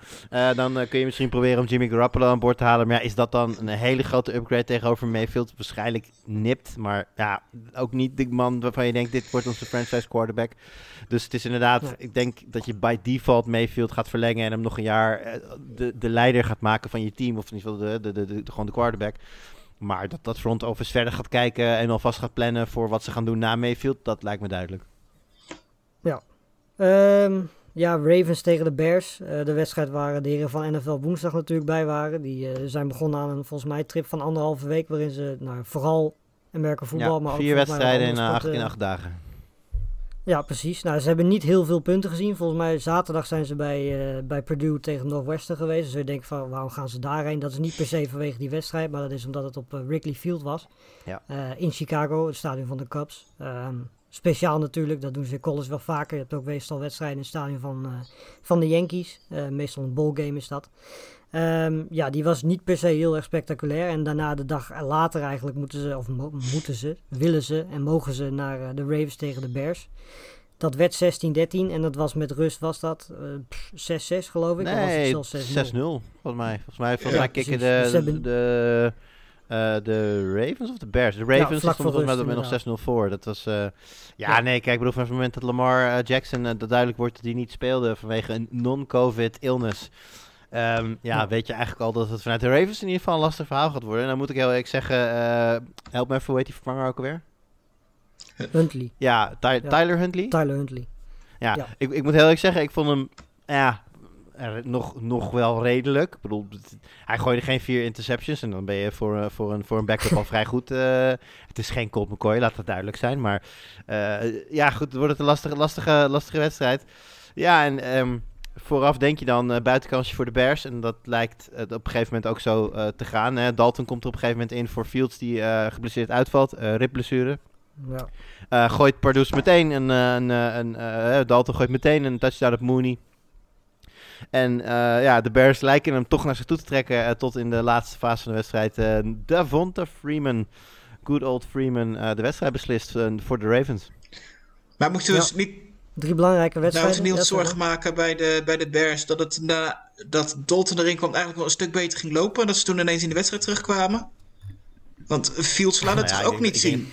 Dan kun je misschien proberen om Jimmy Garoppolo aan boord te halen. Maar ja, is dat dan een hele grote upgrade tegenover Mayfield? Waarschijnlijk nipt, maar ja, ook niet de man waarvan je denkt, dit wordt onze franchise quarterback. Dus het is inderdaad, Ja. ik denk dat je bij default Mayfield gaat verlengen en hem nog een jaar de, de leider gaat maken van je team. Of in ieder geval de, de, de, de- gewoon de quarterback. Maar dat dat front office verder gaat kijken en alvast gaat plannen voor wat ze gaan doen na Mayfield, dat lijkt me duidelijk. Ehm, ja, Ravens tegen de Bears. Eh, de wedstrijd waar de heren van NFL woensdag natuurlijk bij waren. Die eh, zijn begonnen aan een volgens mij trip van anderhalve week. Waarin ze nou, vooral Amerika voetbal, ja, maar ook vier mij wedstrijden in, acht, in acht dagen. Ja, precies. Nou, ze hebben niet heel veel punten gezien. Volgens mij zaterdag zijn ze bij, uh, bij Purdue tegen Northwestern geweest. Dus je denkt van, waarom gaan ze daarheen? Dat is niet per se vanwege die wedstrijd, maar dat is omdat het op uh, Wrigley Field was. Ja. Uh, in Chicago, het stadion van de Cubs. Um, speciaal natuurlijk, dat doen ze in college wel vaker. Je hebt ook meestal wedstrijden in het stadion van, van de Yankees. meestal een ballgame is dat. Um, ja, die was niet per se heel erg spectaculair. En daarna de dag later eigenlijk moeten ze, of mo moeten ze, willen ze en mogen ze naar uh, de Ravens tegen de Bears. Dat werd 16-13 en dat was met rust, was dat uh, 6-6 geloof ik? Nee, 6-0 volgens mij. Volgens mij, volgens ja, mij kicken de, dus hebben... de, uh, de Ravens of de Bears? De Ravens ja, stonden volgens mij met nog 6-0 voor. Dat was, uh, ja, ja, nee, kijk, ik bedoel, van het moment dat Lamar Jackson, dat duidelijk wordt dat hij niet speelde vanwege een non-COVID illness... Um, ja, weet je eigenlijk al dat het vanuit de Ravens in ieder geval een lastig verhaal gaat worden. En dan moet ik heel eerlijk zeggen, uh, help me even, hoe heet die vervanger ook alweer? Huntley. Ja, Ty ja. Tyler Huntley? Tyler Huntley. Ja, ja, Ik, ik moet heel eerlijk zeggen, ik vond hem, ja, nog, nog wel redelijk. Ik bedoel, hij gooide geen vier interceptions en dan ben je voor, uh, voor, een, voor een backup al <laughs> vrij goed. Uh, het is geen Colt McCoy, laat dat duidelijk zijn. Maar uh, ja, goed, wordt het een lastige, lastige, lastige wedstrijd. Ja, en... Um, vooraf denk je dan uh, buitenkansje voor de Bears. En dat lijkt uh, op een gegeven moment ook zo uh, te gaan. Hè. Dalton komt er op een gegeven moment in voor Fields die geblesseerd uitvalt. ribblessure. Ja. gooit Pardoes meteen een... een, een Dalton gooit meteen een touchdown op Mooney. En ja, de Bears lijken hem toch naar zich toe te trekken tot in de laatste fase van de wedstrijd. Davonta Freeman, good old Freeman, de wedstrijd beslist voor de Ravens. Maar moest je dus niet Drie belangrijke wedstrijden. Nou, niet zorgen maken bij de, bij de Bears dat, het na, dat Dalton erin kwam eigenlijk wel een stuk beter ging lopen. En dat ze toen ineens in de wedstrijd terugkwamen. Want Fields laat het nou ja, toch ook niet zien. Denk,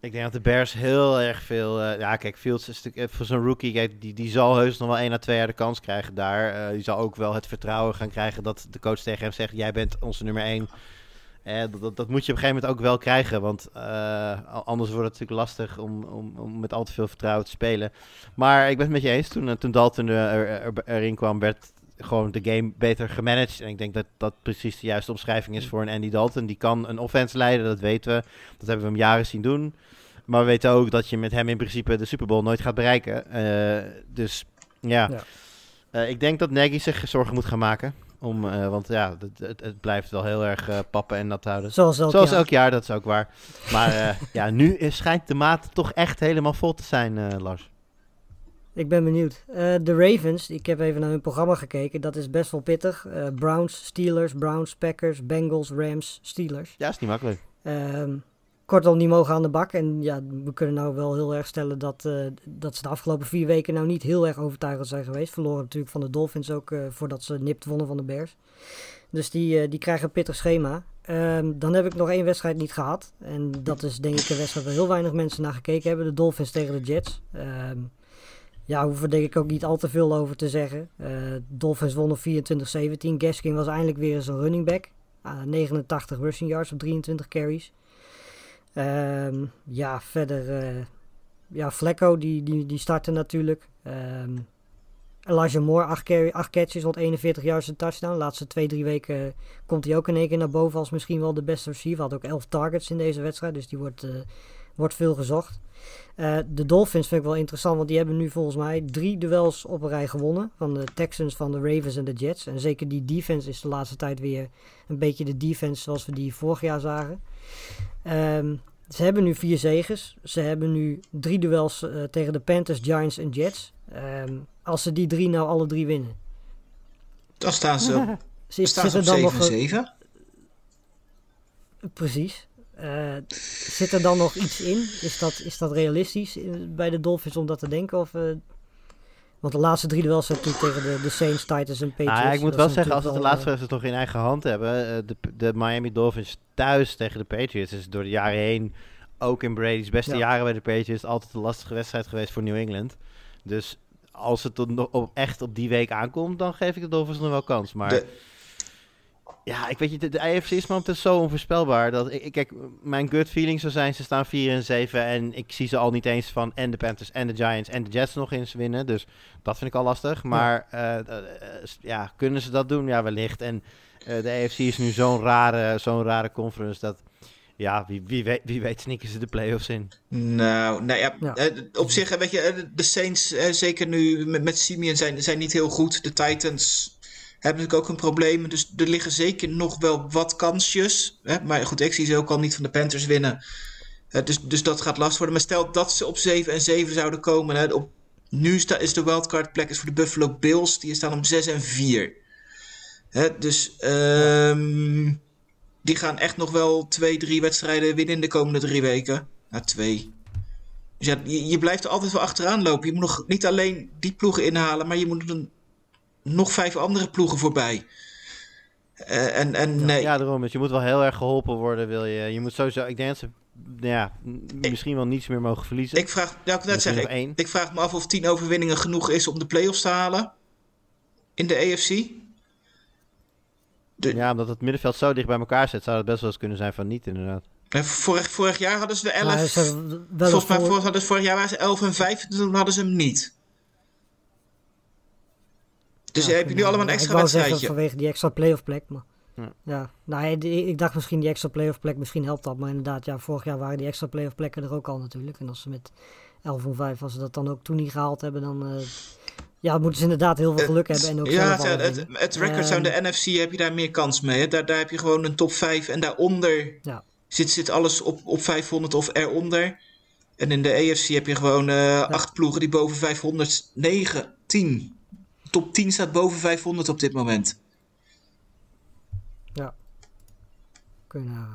ik denk dat de Bears heel erg veel... Uh, ja, kijk, Fields is natuurlijk voor zo'n rookie... Kijk, die, die zal heus nog wel één à twee jaar de kans krijgen daar. Uh, die zal ook wel het vertrouwen gaan krijgen dat de coach tegen hem zegt... Jij bent onze nummer één. Eh, dat, dat, moet je op een gegeven moment ook wel krijgen. Want uh, anders wordt het natuurlijk lastig om, om, om, met al te veel vertrouwen te spelen. Maar ik ben het met je eens. Toen, uh, toen Dalton er, er, erin kwam, werd gewoon de game beter gemanaged. En ik denk dat dat precies de juiste omschrijving is voor een Andy Dalton. Die kan een offense leiden, dat weten we. Dat hebben we hem jaren zien doen. Maar we weten ook dat je met hem in principe de Super Bowl nooit gaat bereiken. dus ja, ja. ik denk dat Nagy zich zorgen moet gaan maken. Om, uh, want ja, het, het, blijft wel heel erg uh, pappen en nat houden. Zoals elk Zoals jaar. elk jaar, dat is ook waar. Maar uh, <laughs> ja, nu schijnt de maat toch echt helemaal vol te zijn, Lars. Ik ben benieuwd. de Ravens, ik heb even naar hun programma gekeken. Dat is best wel pittig. Browns, Steelers, Browns, Packers, Bengals, Rams, Steelers. Ja, is niet makkelijk. Ehm, kortom, die mogen aan de bak. En ja, we kunnen nou wel heel erg stellen dat, uh, dat ze de afgelopen vier weken nou niet heel erg overtuigend zijn geweest. Verloren natuurlijk van de Dolphins ook uh, voordat ze nipt wonnen van de Bears. Dus die, uh, die krijgen een pittig schema. Um, dan heb ik nog één wedstrijd niet gehad. En dat is denk ik een wedstrijd waar heel weinig mensen naar gekeken hebben. De Dolphins tegen de Jets. Um, ja, er denk ik ook niet al te veel over te zeggen. Dolphins wonnen 24-17. Gaskin was eindelijk weer eens een running back. 89 rushing yards op 23 carries. Um, ja, verder. Uh, ja, Flecko, die, die, die startte natuurlijk. Um, Elijah Moore, 8, 8 catches, 141 yards en touchdown. De laatste twee, drie weken komt hij ook in één keer naar boven als misschien wel de beste receiver. Had ook 11 targets in deze wedstrijd, dus die wordt, uh, wordt veel gezocht. De Dolphins vind ik wel interessant, want die hebben nu volgens mij drie duels op een rij gewonnen. Van de Texans, van de Ravens en de Jets. En zeker die defense is de laatste tijd weer een beetje de defense zoals we die vorig jaar zagen. Um, ze hebben nu vier zegens. Ze hebben nu drie duels uh, tegen de Panthers, Giants en Jets. Um, als ze die drie nou alle drie winnen. Dan staan ze op, <laughs> zit, staan ze op 7-7. Precies. Uh, zit er dan nog iets in? Is dat, is dat realistisch bij de Dolphins om dat te denken? Of, uh, want de laatste drie duels zijn natuurlijk tegen de, de Saints, Titans en Patriots. Nou, ik moet wel zeggen, als ze de laatste wedstrijd toch in eigen hand hebben. De, de Miami Dolphins thuis tegen de Patriots is door de jaren heen, ook in Brady's beste ja. jaren bij de Patriots, altijd een lastige wedstrijd geweest voor New England. Dus als het er op, echt op die week aankomt, dan geef ik de Dolphins nog wel kans. Maar de... ja, ik weet je, de, de AFC is momenteel zo onvoorspelbaar dat ik, kijk, mijn gut feeling zou zijn, ze staan 4 en 7 en ik zie ze al niet eens van en de Panthers en de Giants en de Jets nog eens winnen. Dus dat vind ik al lastig. Maar ja, uh, uh, ja kunnen ze dat doen? Ja, wellicht. En uh, de AFC is nu zo'n rare, zo'n rare conference dat ja, wie, wie, weet, wie weet sneaken ze de playoffs in. Nou, nou ja, Ja. eh, op zich, eh, weet je, eh, de Saints, eh, zeker nu met, met Simeon, zijn, zijn niet heel goed. De Titans hebben natuurlijk ook een probleem. Dus er liggen zeker nog wel wat kansjes. Hè? Maar goed, ik zie ze ook al niet van de Panthers winnen. Eh, dus, dus dat gaat lastig worden. Maar stel dat ze op 7 en 7 zouden komen. Hè? Op, nu is de wildcard plek is voor de Buffalo Bills. Die staan om 6 en 4. Hè? Dus ehm, die gaan echt nog wel twee, drie wedstrijden winnen in de komende drie weken. Nou, twee. Dus je, je blijft er altijd wel achteraan lopen. Je moet nog niet alleen die ploegen inhalen, maar je moet er nog vijf andere ploegen voorbij. Eh, en en nee, Ja, daarom. Dus je moet wel heel erg geholpen worden. Wil je, je moet sowieso, ik denk dat ze ja, misschien wel niets meer mogen verliezen. ik vraag, ja, ik, net zeggen, ik, ik vraag me af of tien overwinningen genoeg is om de playoffs te halen in de AFC. de- Ja, omdat het middenveld zo dicht bij elkaar zit, zou het best wel eens kunnen zijn van niet, inderdaad. Vorig, vorig jaar hadden ze de 11. Maar ze hebben wel eens volgens mij voor- vorig, hadden ze vorig jaar waren ze 11 en 5, toen hadden ze hem niet. Dus Ja, heb je nu allemaal een extra Ik wou zeggen wedstrijdje. vanwege die extra playoff plek. Maar Ja. ja. Nou, ik dacht misschien die extra playoff plek, misschien helpt dat. Maar inderdaad, ja, vorig jaar waren die extra playoff plekken er ook al natuurlijk. En als ze met 11 en 5, als ze dat dan ook toen niet gehaald hebben, dan eh, ja, moeten ze inderdaad heel veel geluk hebben. En ook ja, zelf het, het, het record zou in Ehm, de NFC heb je daar meer kans mee. Hè? Daar, daar heb je gewoon een top 5 en daaronder Ja. zit, zit alles op, op 500 of eronder. En in de AFC heb je gewoon eh acht ploegen die boven 500, 9, 10. Top 10 staat boven 500 op dit moment. kunnen.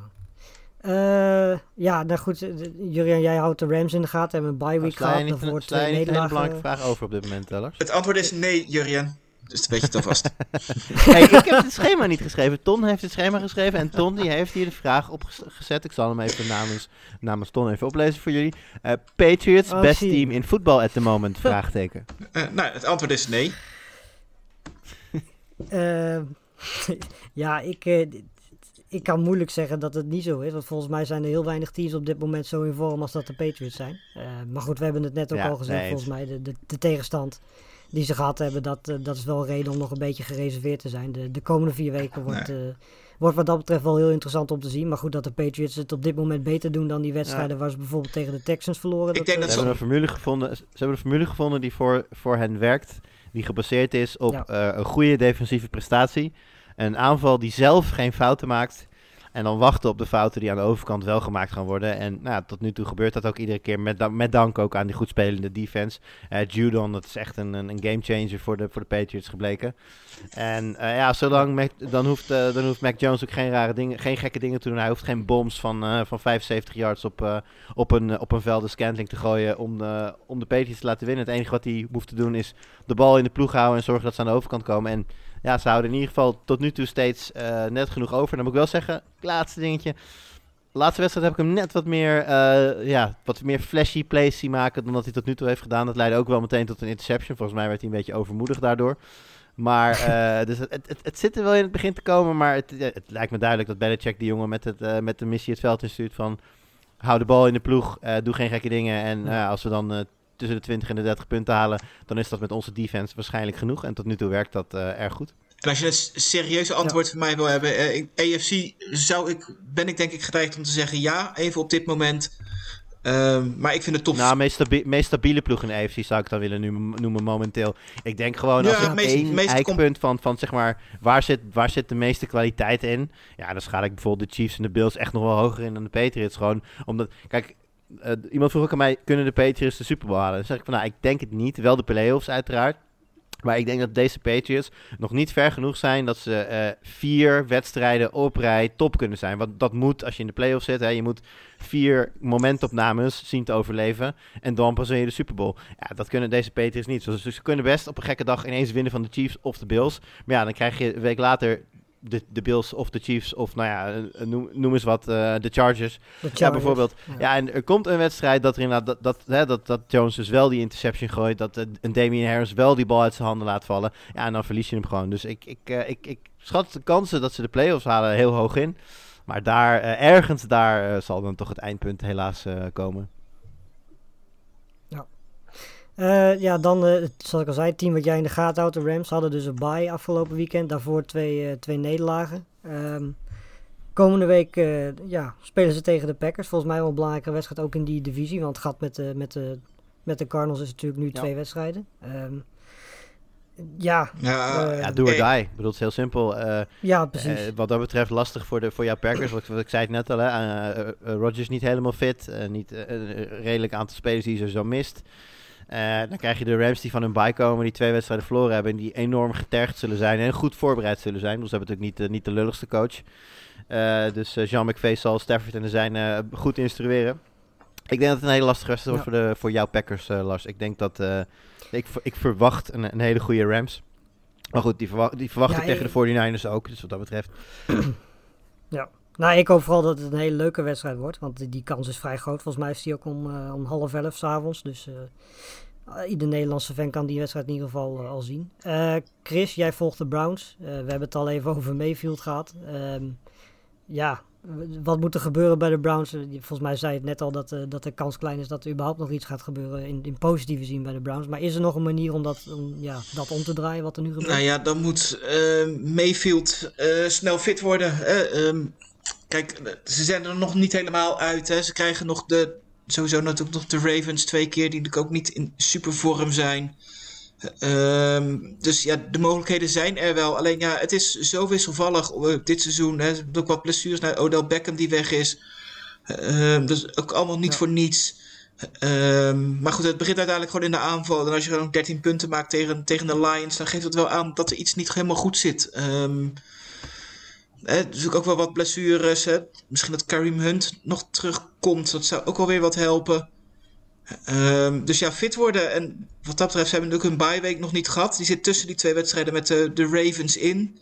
Eh, ja, nou goed. eh, Jurien, jij houdt de Rams in de gaten. Hebben een bye week gehad. niet, Daarvoor sla je twee niet een hele nederlagen. belangrijke vraag over op dit moment, Tellers? Het antwoord is nee, Jurien. Dus dat weet je het alvast. <laughs> <laughs> hey, ik heb het schema niet geschreven. Ton heeft het schema geschreven en Ton die heeft hier de vraag opgezet. Ik zal hem even namens, namens Ton even oplezen voor jullie. Eh, Patriots, Oh, best team in voetbal at the moment? <laughs> Vraagteken. Eh, nou, het antwoord is nee. Eh, <laughs> ja, ik, eh, ik kan moeilijk zeggen dat het niet zo is. Want volgens mij zijn er heel weinig teams op dit moment zo in vorm als dat de Patriots zijn. Eh, maar goed, we hebben het net ook Ja, al gezegd. nee, volgens mij de, de, de tegenstand die ze gehad hebben, dat, dat is wel een reden om nog een beetje gereserveerd te zijn. De, de komende vier weken wordt, eh, wordt wat dat betreft wel heel interessant om te zien. Maar goed, dat de Patriots het op dit moment beter doen dan die wedstrijden waar ze bijvoorbeeld tegen de Texans verloren. Ik denk eh, dat Ze hebben, een formule gevonden, ze hebben een formule gevonden die voor, voor hen werkt. Die gebaseerd is op Ja. eh, een goede defensieve prestatie. Een aanval die zelf geen fouten maakt. En dan wachten op de fouten die aan de overkant wel gemaakt gaan worden. En nou, tot nu toe gebeurt dat ook iedere keer. Met, met dank ook aan die goed spelende defense. Eh Judon, dat is echt een, een, gamechanger voor de, voor de Patriots gebleken. En eh, ja, zolang dan, hoeft, eh, dan hoeft Mac Jones ook geen rare dingen, geen gekke dingen te doen. Hij hoeft geen bombs van, van 75 yards op, op een, op een velde scantling te gooien om de, om de Patriots te laten winnen. Het enige wat hij hoeft te doen is de bal in de ploeg houden en zorgen dat ze aan de overkant komen. En ja, ze houden in ieder geval tot nu toe steeds eh, net genoeg over. Dan moet ik wel zeggen, laatste dingetje. Laatste wedstrijd heb ik hem net wat meer, eh, ja, wat meer flashy plays zien maken dan dat hij tot nu toe heeft gedaan. Dat leidde ook wel meteen tot een interception. Volgens mij werd hij een beetje overmoedig daardoor. Maar <laughs> eh, dus het, het, het, zit er wel in het begin te komen. Maar het, het lijkt me duidelijk dat Belichick die jongen met, het, met de missie het veld instuurt van... Hou de bal in de ploeg, doe geen gekke dingen. En als we dan tussen de 20 en de 30 punten halen, dan is dat met onze defense waarschijnlijk genoeg. En tot nu toe werkt dat eh, erg goed. En als je een serieuze antwoord van mij wil hebben, eh, in AFC zou ik, ben ik denk ik geneigd om te zeggen ja, even op dit moment. Ehm, maar ik vind het top. Nou, meest, stabi- meest stabiele ploeg in de AFC zou ik dan willen nu- noemen momenteel. Ik denk gewoon Ja, als er meest- één meest eikpunt van, van zeg maar, waar zit, waar zit de meeste kwaliteit in? Ja, dan schaal ik bijvoorbeeld de Chiefs en de Bills echt nog wel hoger in dan de Patriots. Gewoon omdat, kijk, eh, iemand vroeg ook aan mij, kunnen de Patriots de Super Bowl halen? Dan zeg ik van, nou, ik denk het niet. Wel de playoffs uiteraard. Maar ik denk dat deze Patriots nog niet ver genoeg zijn dat ze eh, vier wedstrijden op rij top kunnen zijn. Want dat moet als je in de playoffs zit. Hè, je moet vier momentopnames zien te overleven. En dan pas win je de Super Bowl. Ja, dat kunnen deze Patriots niet. Ze kunnen best op een gekke dag ineens winnen van de Chiefs of de Bills. Maar ja, dan krijg je een week later de, de Bills of de Chiefs of nou ja, eh, noem, noem eens wat, eh, de Chargers. Ja, bijvoorbeeld. Ja. Ja, en er komt een wedstrijd dat er inderdaad dat, dat, hè, dat, dat Jones dus wel die interception gooit. Dat eh, een Damian Harris wel die bal uit zijn handen laat vallen. Ja, en dan verlies je hem gewoon. Dus ik, ik, eh, ik, ik schat de kansen dat ze de playoffs halen heel hoog in. Maar daar, eh, ergens daar eh, zal dan toch het eindpunt helaas eh, komen. Eh, ja, dan, eh, zoals ik al zei, het team wat jij in de gaten houdt, de Rams, hadden dus een bye afgelopen weekend. Daarvoor twee, eh, twee nederlagen. Ehm, komende week eh, ja, spelen ze tegen de Packers. Volgens mij wel een belangrijke wedstrijd ook in die divisie. Want het gat met de, met de, met de Cardinals is natuurlijk nu Ja. twee wedstrijden. Ehm, ja, Ja, Ja, do or die. Ik bedoel, het is heel simpel. Eh, ja, precies. wat dat betreft lastig voor, de, voor jouw Packers. Wat, ik- wat ik zei het net al, hè. Rodgers niet helemaal fit. niet een redelijk aantal spelers die je zo mist. Eh, dan krijg je de Rams die van hun bye komen, die twee wedstrijden verloren hebben. En die enorm getergd zullen zijn en goed voorbereid zullen zijn. Dus ze hebben natuurlijk niet, eh, niet de lulligste coach. Eh, dus Jean McVay zal Stafford en de zijn goed instrueren. Ik denk dat het een hele lastige wedstrijd wordt voor, de, voor jouw Packers, Lars. Ik denk dat... ik, ik verwacht een, een hele goede Rams. Maar goed, die, verwa- die verwacht Ja, ik tegen de 49ers ook. Dus wat dat betreft... Nou, ik hoop vooral dat het een hele leuke wedstrijd wordt. Want die, kans is vrij groot. Volgens mij is die ook om, eh, om half elf s'avonds. Dus eh, ieder Nederlandse fan kan die wedstrijd in ieder geval eh, al zien. Chris, jij volgt de Browns. We hebben het al even <laughs> over Mayfield gehad. Ehm, ja, wat moet er gebeuren bij de Browns? Volgens mij zei het net al dat, dat de kans klein is dat er überhaupt nog iets gaat gebeuren in, in positieve zin bij de Browns. Maar is er nog een manier om dat, om, ja, dat om te draaien wat er nu gebeurt? Nou ja, dan moet Mayfield snel fit worden. hè. Kijk, ze zijn er nog niet helemaal uit. Hè. Ze krijgen nog de, sowieso natuurlijk nog de Ravens twee keer, die natuurlijk ook niet in supervorm zijn. Ehm, dus ja, de mogelijkheden zijn er wel. Alleen ja, het is zo wisselvallig eh, dit seizoen. Hè. Er ook wat blessures naar Odell Beckham die weg is. Ehm, dus ook allemaal niet Ja. voor niets. Ehm, maar goed, het begint uiteindelijk gewoon in de aanval. En als je gewoon 13 punten maakt tegen, tegen de Lions, dan geeft het wel aan dat er iets niet helemaal goed zit. Ehm hè, dus ook wel wat blessures. Hè. Misschien dat Kareem Hunt nog terugkomt. Dat zou ook wel weer wat helpen. Ehm, dus ja, fit worden. En wat dat betreft, ze hebben natuurlijk hun bye week nog niet gehad. Die zit tussen die twee wedstrijden met de, de Ravens in.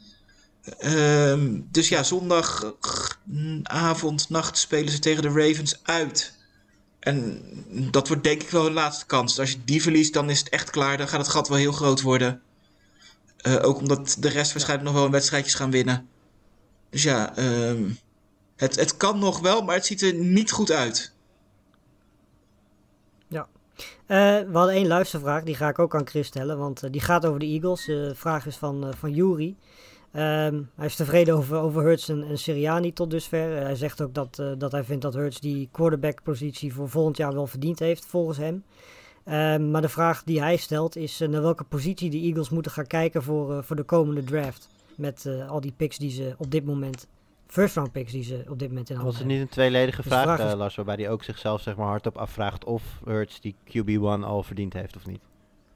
Ehm, dus ja, zondagavond, nacht spelen ze tegen de Ravens uit. En dat wordt denk ik wel hun laatste kans. Als je die verliest, dan is het echt klaar. Dan gaat het gat wel heel groot worden. Eh, ook omdat de rest waarschijnlijk nog wel een wedstrijdjes gaan winnen. Dus ja, ehm, het, het kan nog wel, maar het ziet er niet goed uit. Eh, we hadden één luistervraag, die ga ik ook aan Chris stellen, want eh, die gaat over de Eagles. De vraag is van, eh van Yuri. Ehm, hij is tevreden over, over Hurts en, en Sirianni tot dusver. Hij zegt ook dat, dat hij vindt dat Hurts die quarterback-positie voor volgend jaar wel verdiend heeft, volgens hem. Ehm, maar de vraag die hij stelt is naar welke positie de Eagles moeten gaan kijken voor, voor de komende draft. Met eh, al die picks die ze op dit moment, first round picks die ze op dit moment in handen Was het niet een tweeledige Dus vraag, vraag is- eh, Lars, waarbij hij ook zichzelf zeg maar, hardop afvraagt of Hurts die QB1 al verdiend heeft of niet?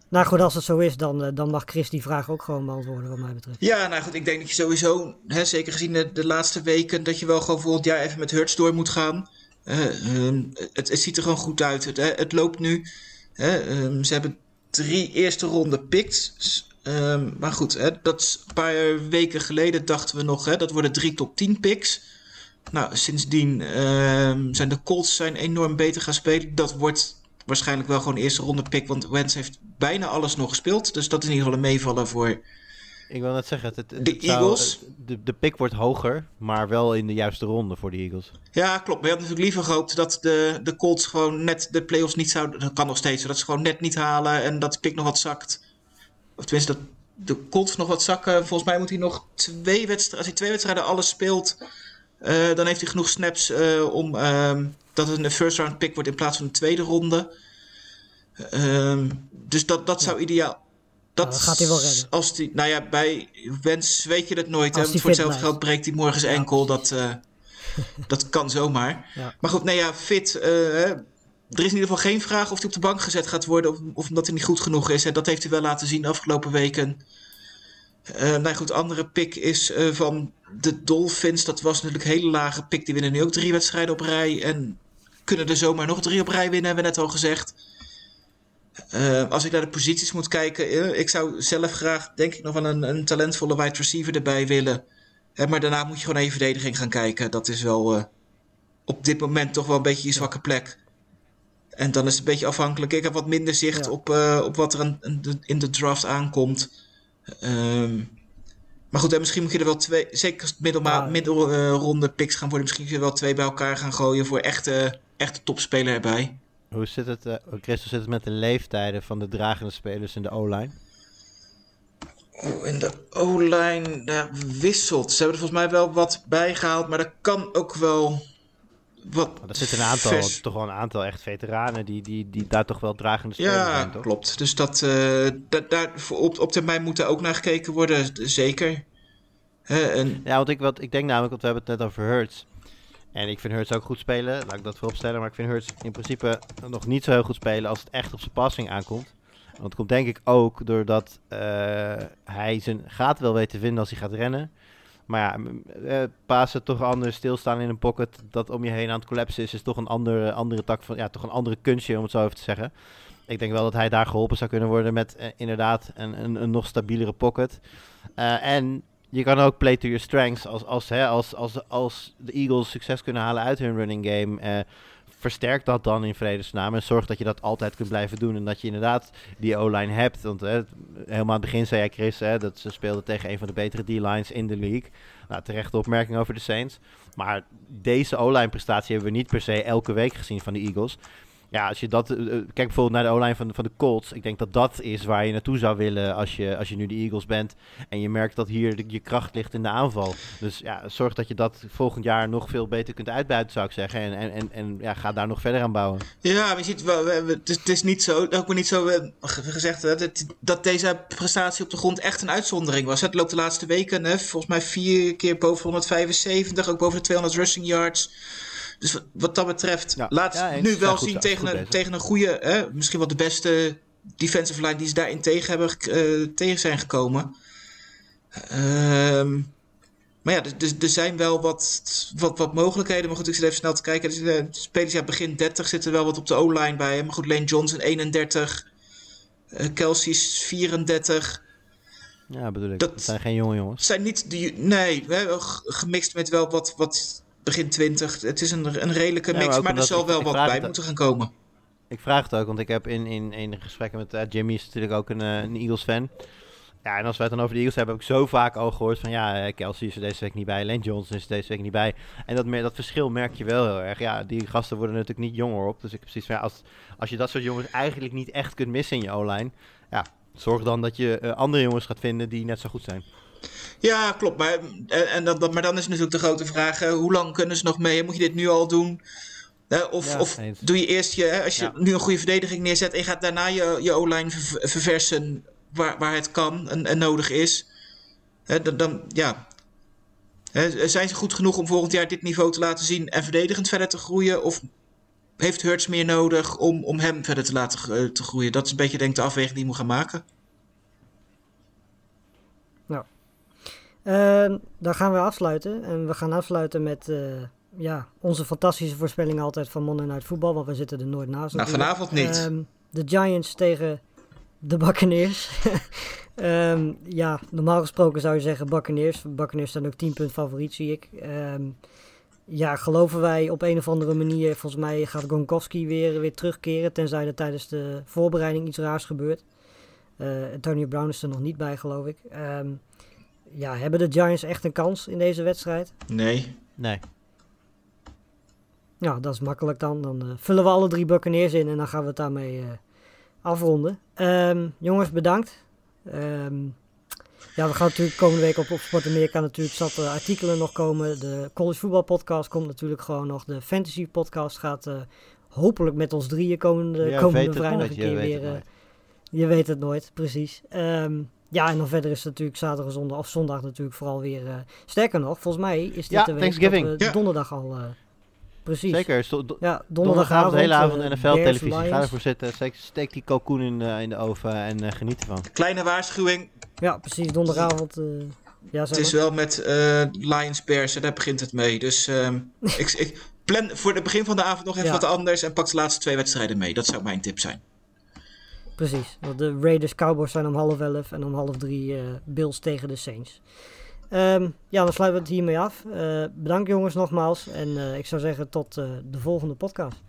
Nou goed, als het zo is, dan, eh, dan mag Chris die vraag ook gewoon beantwoorden wat mij betreft. Ja, nou goed, ik denk dat je sowieso, hè, zeker gezien de, de laatste weken, dat je wel gewoon volgend jaar even met Hurts door moet gaan. Eh, ehm, het, het ziet er gewoon goed uit. Het, hè, het loopt nu. Hè, ehm, ze hebben drie eerste ronde picks. Ehm, maar goed, hè, dat is een paar weken geleden dachten we nog, hè, dat worden drie top 10 picks. Nou, sindsdien ehm, zijn de Colts zijn enorm beter gaan spelen. Dat wordt waarschijnlijk wel gewoon eerste ronde pick, want Wentz heeft bijna alles nog gespeeld. Dus dat is in ieder geval een meevaller voor Ik wil net zeggen, het, het, De zou- Eagles? de, de pick wordt hoger, maar wel in de juiste ronde voor de Eagles. Ja, klopt. Maar je had natuurlijk liever gehoopt dat de, de Colts gewoon net de playoffs niet zouden... Dat kan nog steeds, dat ze gewoon net niet halen en dat de pick nog wat zakt. Of tenminste, dat de Colts nog wat zakken. Volgens mij moet hij nog twee wedstrijden... Als hij twee wedstrijden alles speelt, eh, dan heeft hij genoeg snaps eh, om... ehm, dat het een first round pick wordt in plaats van een tweede ronde. Ehm, dus dat, dat zou ideaal... Dat, dat gaat hij wel redden. Als die, nou ja, bij Wens weet je dat nooit. Hè? Want voor hetzelfde blijft. geld breekt hij morgen zijn enkel. Dat, eh, <laughs> dat kan zomaar. Ja. Maar goed, nee ja, fit. Er is in ieder geval geen vraag of hij op de bank gezet gaat worden. Of, of omdat hij niet goed genoeg is. Hè. Dat heeft hij wel laten zien de afgelopen weken. Eh nou goed, andere pick is eh, van de Dolphins. Dat was natuurlijk een hele lage pick. Die winnen nu ook drie wedstrijden op rij. En kunnen er zomaar nog drie op rij winnen, hebben we net al gezegd. Eh, als ik naar de posities moet kijken, ik zou zelf graag, denk ik, nog wel een, een talentvolle wide receiver erbij willen. Maar daarna moet je gewoon je verdediging gaan kijken. Dat is wel op dit moment toch wel een beetje je zwakke plek. En dan is het een beetje afhankelijk. Ik heb wat minder zicht Ja. op, eh, op wat er de- in de draft aankomt. Ehm, maar goed, en misschien moet je er wel twee, zeker als het middelma- middelronde picks gaan worden, misschien moet je er wel twee bij elkaar gaan gooien voor echte, echte topspeler erbij. Hoe zit het, eh Chris, hoe zit het met de leeftijden van de dragende spelers in de O-line? Oh, in de O-line ja, wisselt. Ze hebben er volgens mij wel wat bijgehaald, maar dat kan ook wel wat. Er zitten een aantal, vers- toch wel een aantal echt veteranen die, die, die daar toch wel dragende spelers Ja, zijn, toch? klopt. Dus dat, eh, da- daar op, op termijn moet er ook naar gekeken worden, zeker. En, Ja, want ik, wat, ik denk namelijk, want we hebben het net over Hurts. En ik vind Hurts ook goed spelen, laat ik dat vooropstellen. Maar ik vind Hurts in principe nog niet zo heel goed spelen als het echt op zijn passing aankomt. Want het komt denk ik ook doordat eh, hij zijn gaat wel weet te vinden als hij gaat rennen. Maar ja, eh, pasen toch anders, stilstaan in een pocket dat om je heen aan het collapsen is, is toch een andere, andere tak van, ja, toch een andere kunstje om het zo even te zeggen. Ik denk wel dat hij daar geholpen zou kunnen worden met eh, inderdaad een, een, nog stabielere pocket. Eh, en je kan ook play to your strengths. Als, als, hè, als, als, als de Eagles succes kunnen halen uit hun running game, eh, versterk dat dan in vredesnaam. En zorg dat je dat altijd kunt blijven doen. En dat je inderdaad die O-line hebt. Want hè, helemaal aan het begin zei jij, Chris, hè, dat ze speelden tegen een van de betere D-lines in de league. Nou, terechte opmerking over de Saints. Maar deze O-line prestatie hebben we niet per se elke week gezien van de Eagles. Ja, als je dat. eh, eh, kijk bijvoorbeeld naar de O-line van, van de Colts. Ik denk dat dat is waar je naartoe zou willen als je, als je nu de Eagles bent. En je merkt dat hier je kracht ligt in de aanval. Dus ja, zorg dat je dat volgend jaar nog veel beter kunt uitbuiten, zou ik zeggen. En, en, en, en ja, ga daar nog verder aan bouwen. ja, maar je ziet wel, we- we- het is, niet zo, ook niet zo ge- gezegd dat, dat deze prestatie op de grond echt een uitzondering was. Het loopt de laatste weken, hè, volgens mij vier keer boven 175, ook boven de 200 rushing yards. Dus wat, wat dat betreft, Ja. laat Ja, eens. nu wel goed- zien tegen een, bezig. tegen een goede, hè, misschien wel de beste defensive line die ze daarin tegen, hebben, eh, tegen zijn gekomen. Ehm, maar ja, dus, dus er zijn wel wat, wat, wat mogelijkheden. Maar goed, ik zit even snel te kijken. Dus, eh, spelers, ja, begin 30 zitten wel wat op de O-line bij. Maar goed, Lane Johnson 31. eh Kelsey's 34. Ja, bedoel ik. Dat- Dat zijn geen jonge jongens. Het zijn niet de... Nee, we hebben g- gemixt met wel wat, wat begin 20. Het is een, een redelijke Ja, maar mix, maar, er zal ik- wel ik wat bij moeten gaan komen. Ik vraag het ook, want ik heb in, in, in gesprekken met eh, Jimmy, is natuurlijk ook een, eh, een Eagles-fan. Ja, en als we het dan over de Eagles hebben, heb ik zo vaak al gehoord van ja, eh, Kelsey is er deze week niet bij, Lane Johnson is er deze week niet bij. En dat, dat verschil merk je wel heel erg. Ja, die gasten worden natuurlijk niet jonger op. Dus ik heb precies van ja, als, als je dat soort jongens eigenlijk niet echt kunt missen in je O-line, ja, zorg dan dat je andere jongens gaat vinden die net zo goed zijn. Ja, klopt. Maar, en, en dat, maar dan is natuurlijk de grote vraag: eh, hoe lang kunnen ze nog mee? Moet je dit nu al doen? Hè, of Ja, of doe je eerst je, als je Ja. nu een goede verdediging neerzet en je gaat daarna je, je O-line ver- verversen waar, waar het kan en, en nodig is. Dan, dan, ja. Zijn ze goed genoeg om volgend jaar dit niveau te laten zien en verdedigend verder te groeien? Of heeft Hurts meer nodig om, om hem verder te laten te groeien? Dat is een beetje denk ik de afweging die je moet gaan maken. Dan gaan we afsluiten. En we gaan afsluiten met eh, ja, onze fantastische voorspellingen altijd van Monday Night Voetbal. Want we zitten er nooit naast. Nou, natuurlijk. vanavond niet. Ehm, de Giants tegen de Buccaneers. <laughs> Ehm, ja, normaal gesproken zou je zeggen Buccaneers. Buccaneers zijn ook 10 punt favoriet, zie ik. Ehm, ja, geloven wij op een of andere manier. Volgens mij gaat Gronkowski weer, weer terugkeren. Tenzij er tijdens de voorbereiding iets raars gebeurt. Eh Antonio Brown is er nog niet bij, geloof ik. Ehm, ja, hebben de Giants echt een kans in deze wedstrijd? Nee. Nee. Ja, dat is makkelijk dan. Dan eh, vullen we alle drie Buccaneers in en dan gaan we het daarmee eh, afronden. Ehm, jongens, bedankt. Ehm, ja, we gaan natuurlijk komende week op, op Sport Amerika natuurlijk zat eh, artikelen nog komen. De college voetbal podcast komt natuurlijk gewoon nog. De fantasy podcast gaat eh, hopelijk met ons drieën komende, Je komende weet het vrijdag nooit, een je keer weet weer. het nooit. je weet het nooit, precies. Ehm, ja, en dan verder is het natuurlijk zaterdag zondag, of zondag natuurlijk vooral weer. eh, sterker nog, volgens mij is dit Ja, de week Thanksgiving. dat we Ja. donderdag al. eh, precies. Zeker. Do- Ja, Donderdagavond, de hele avond eh, NFL-televisie. Ga ervoor zitten. Steek, die kalkoen in, de- in de oven en eh, geniet ervan. Kleine waarschuwing. Ja, precies. Donderdagavond. eh, ja, Het is wel met eh, Lions Bears, en daar begint het mee. Dus ehm, <laughs> ik, ik plan voor het begin van de avond nog even Ja. wat anders en pak de laatste twee wedstrijden mee. Dat zou mijn tip zijn. Precies. De Raiders Cowboys zijn om half elf en om half drie eh, Bills tegen de Saints. Ehm, ja, dan sluiten we het hiermee af. Eh, bedankt jongens nogmaals. En eh, ik zou zeggen tot de volgende podcast.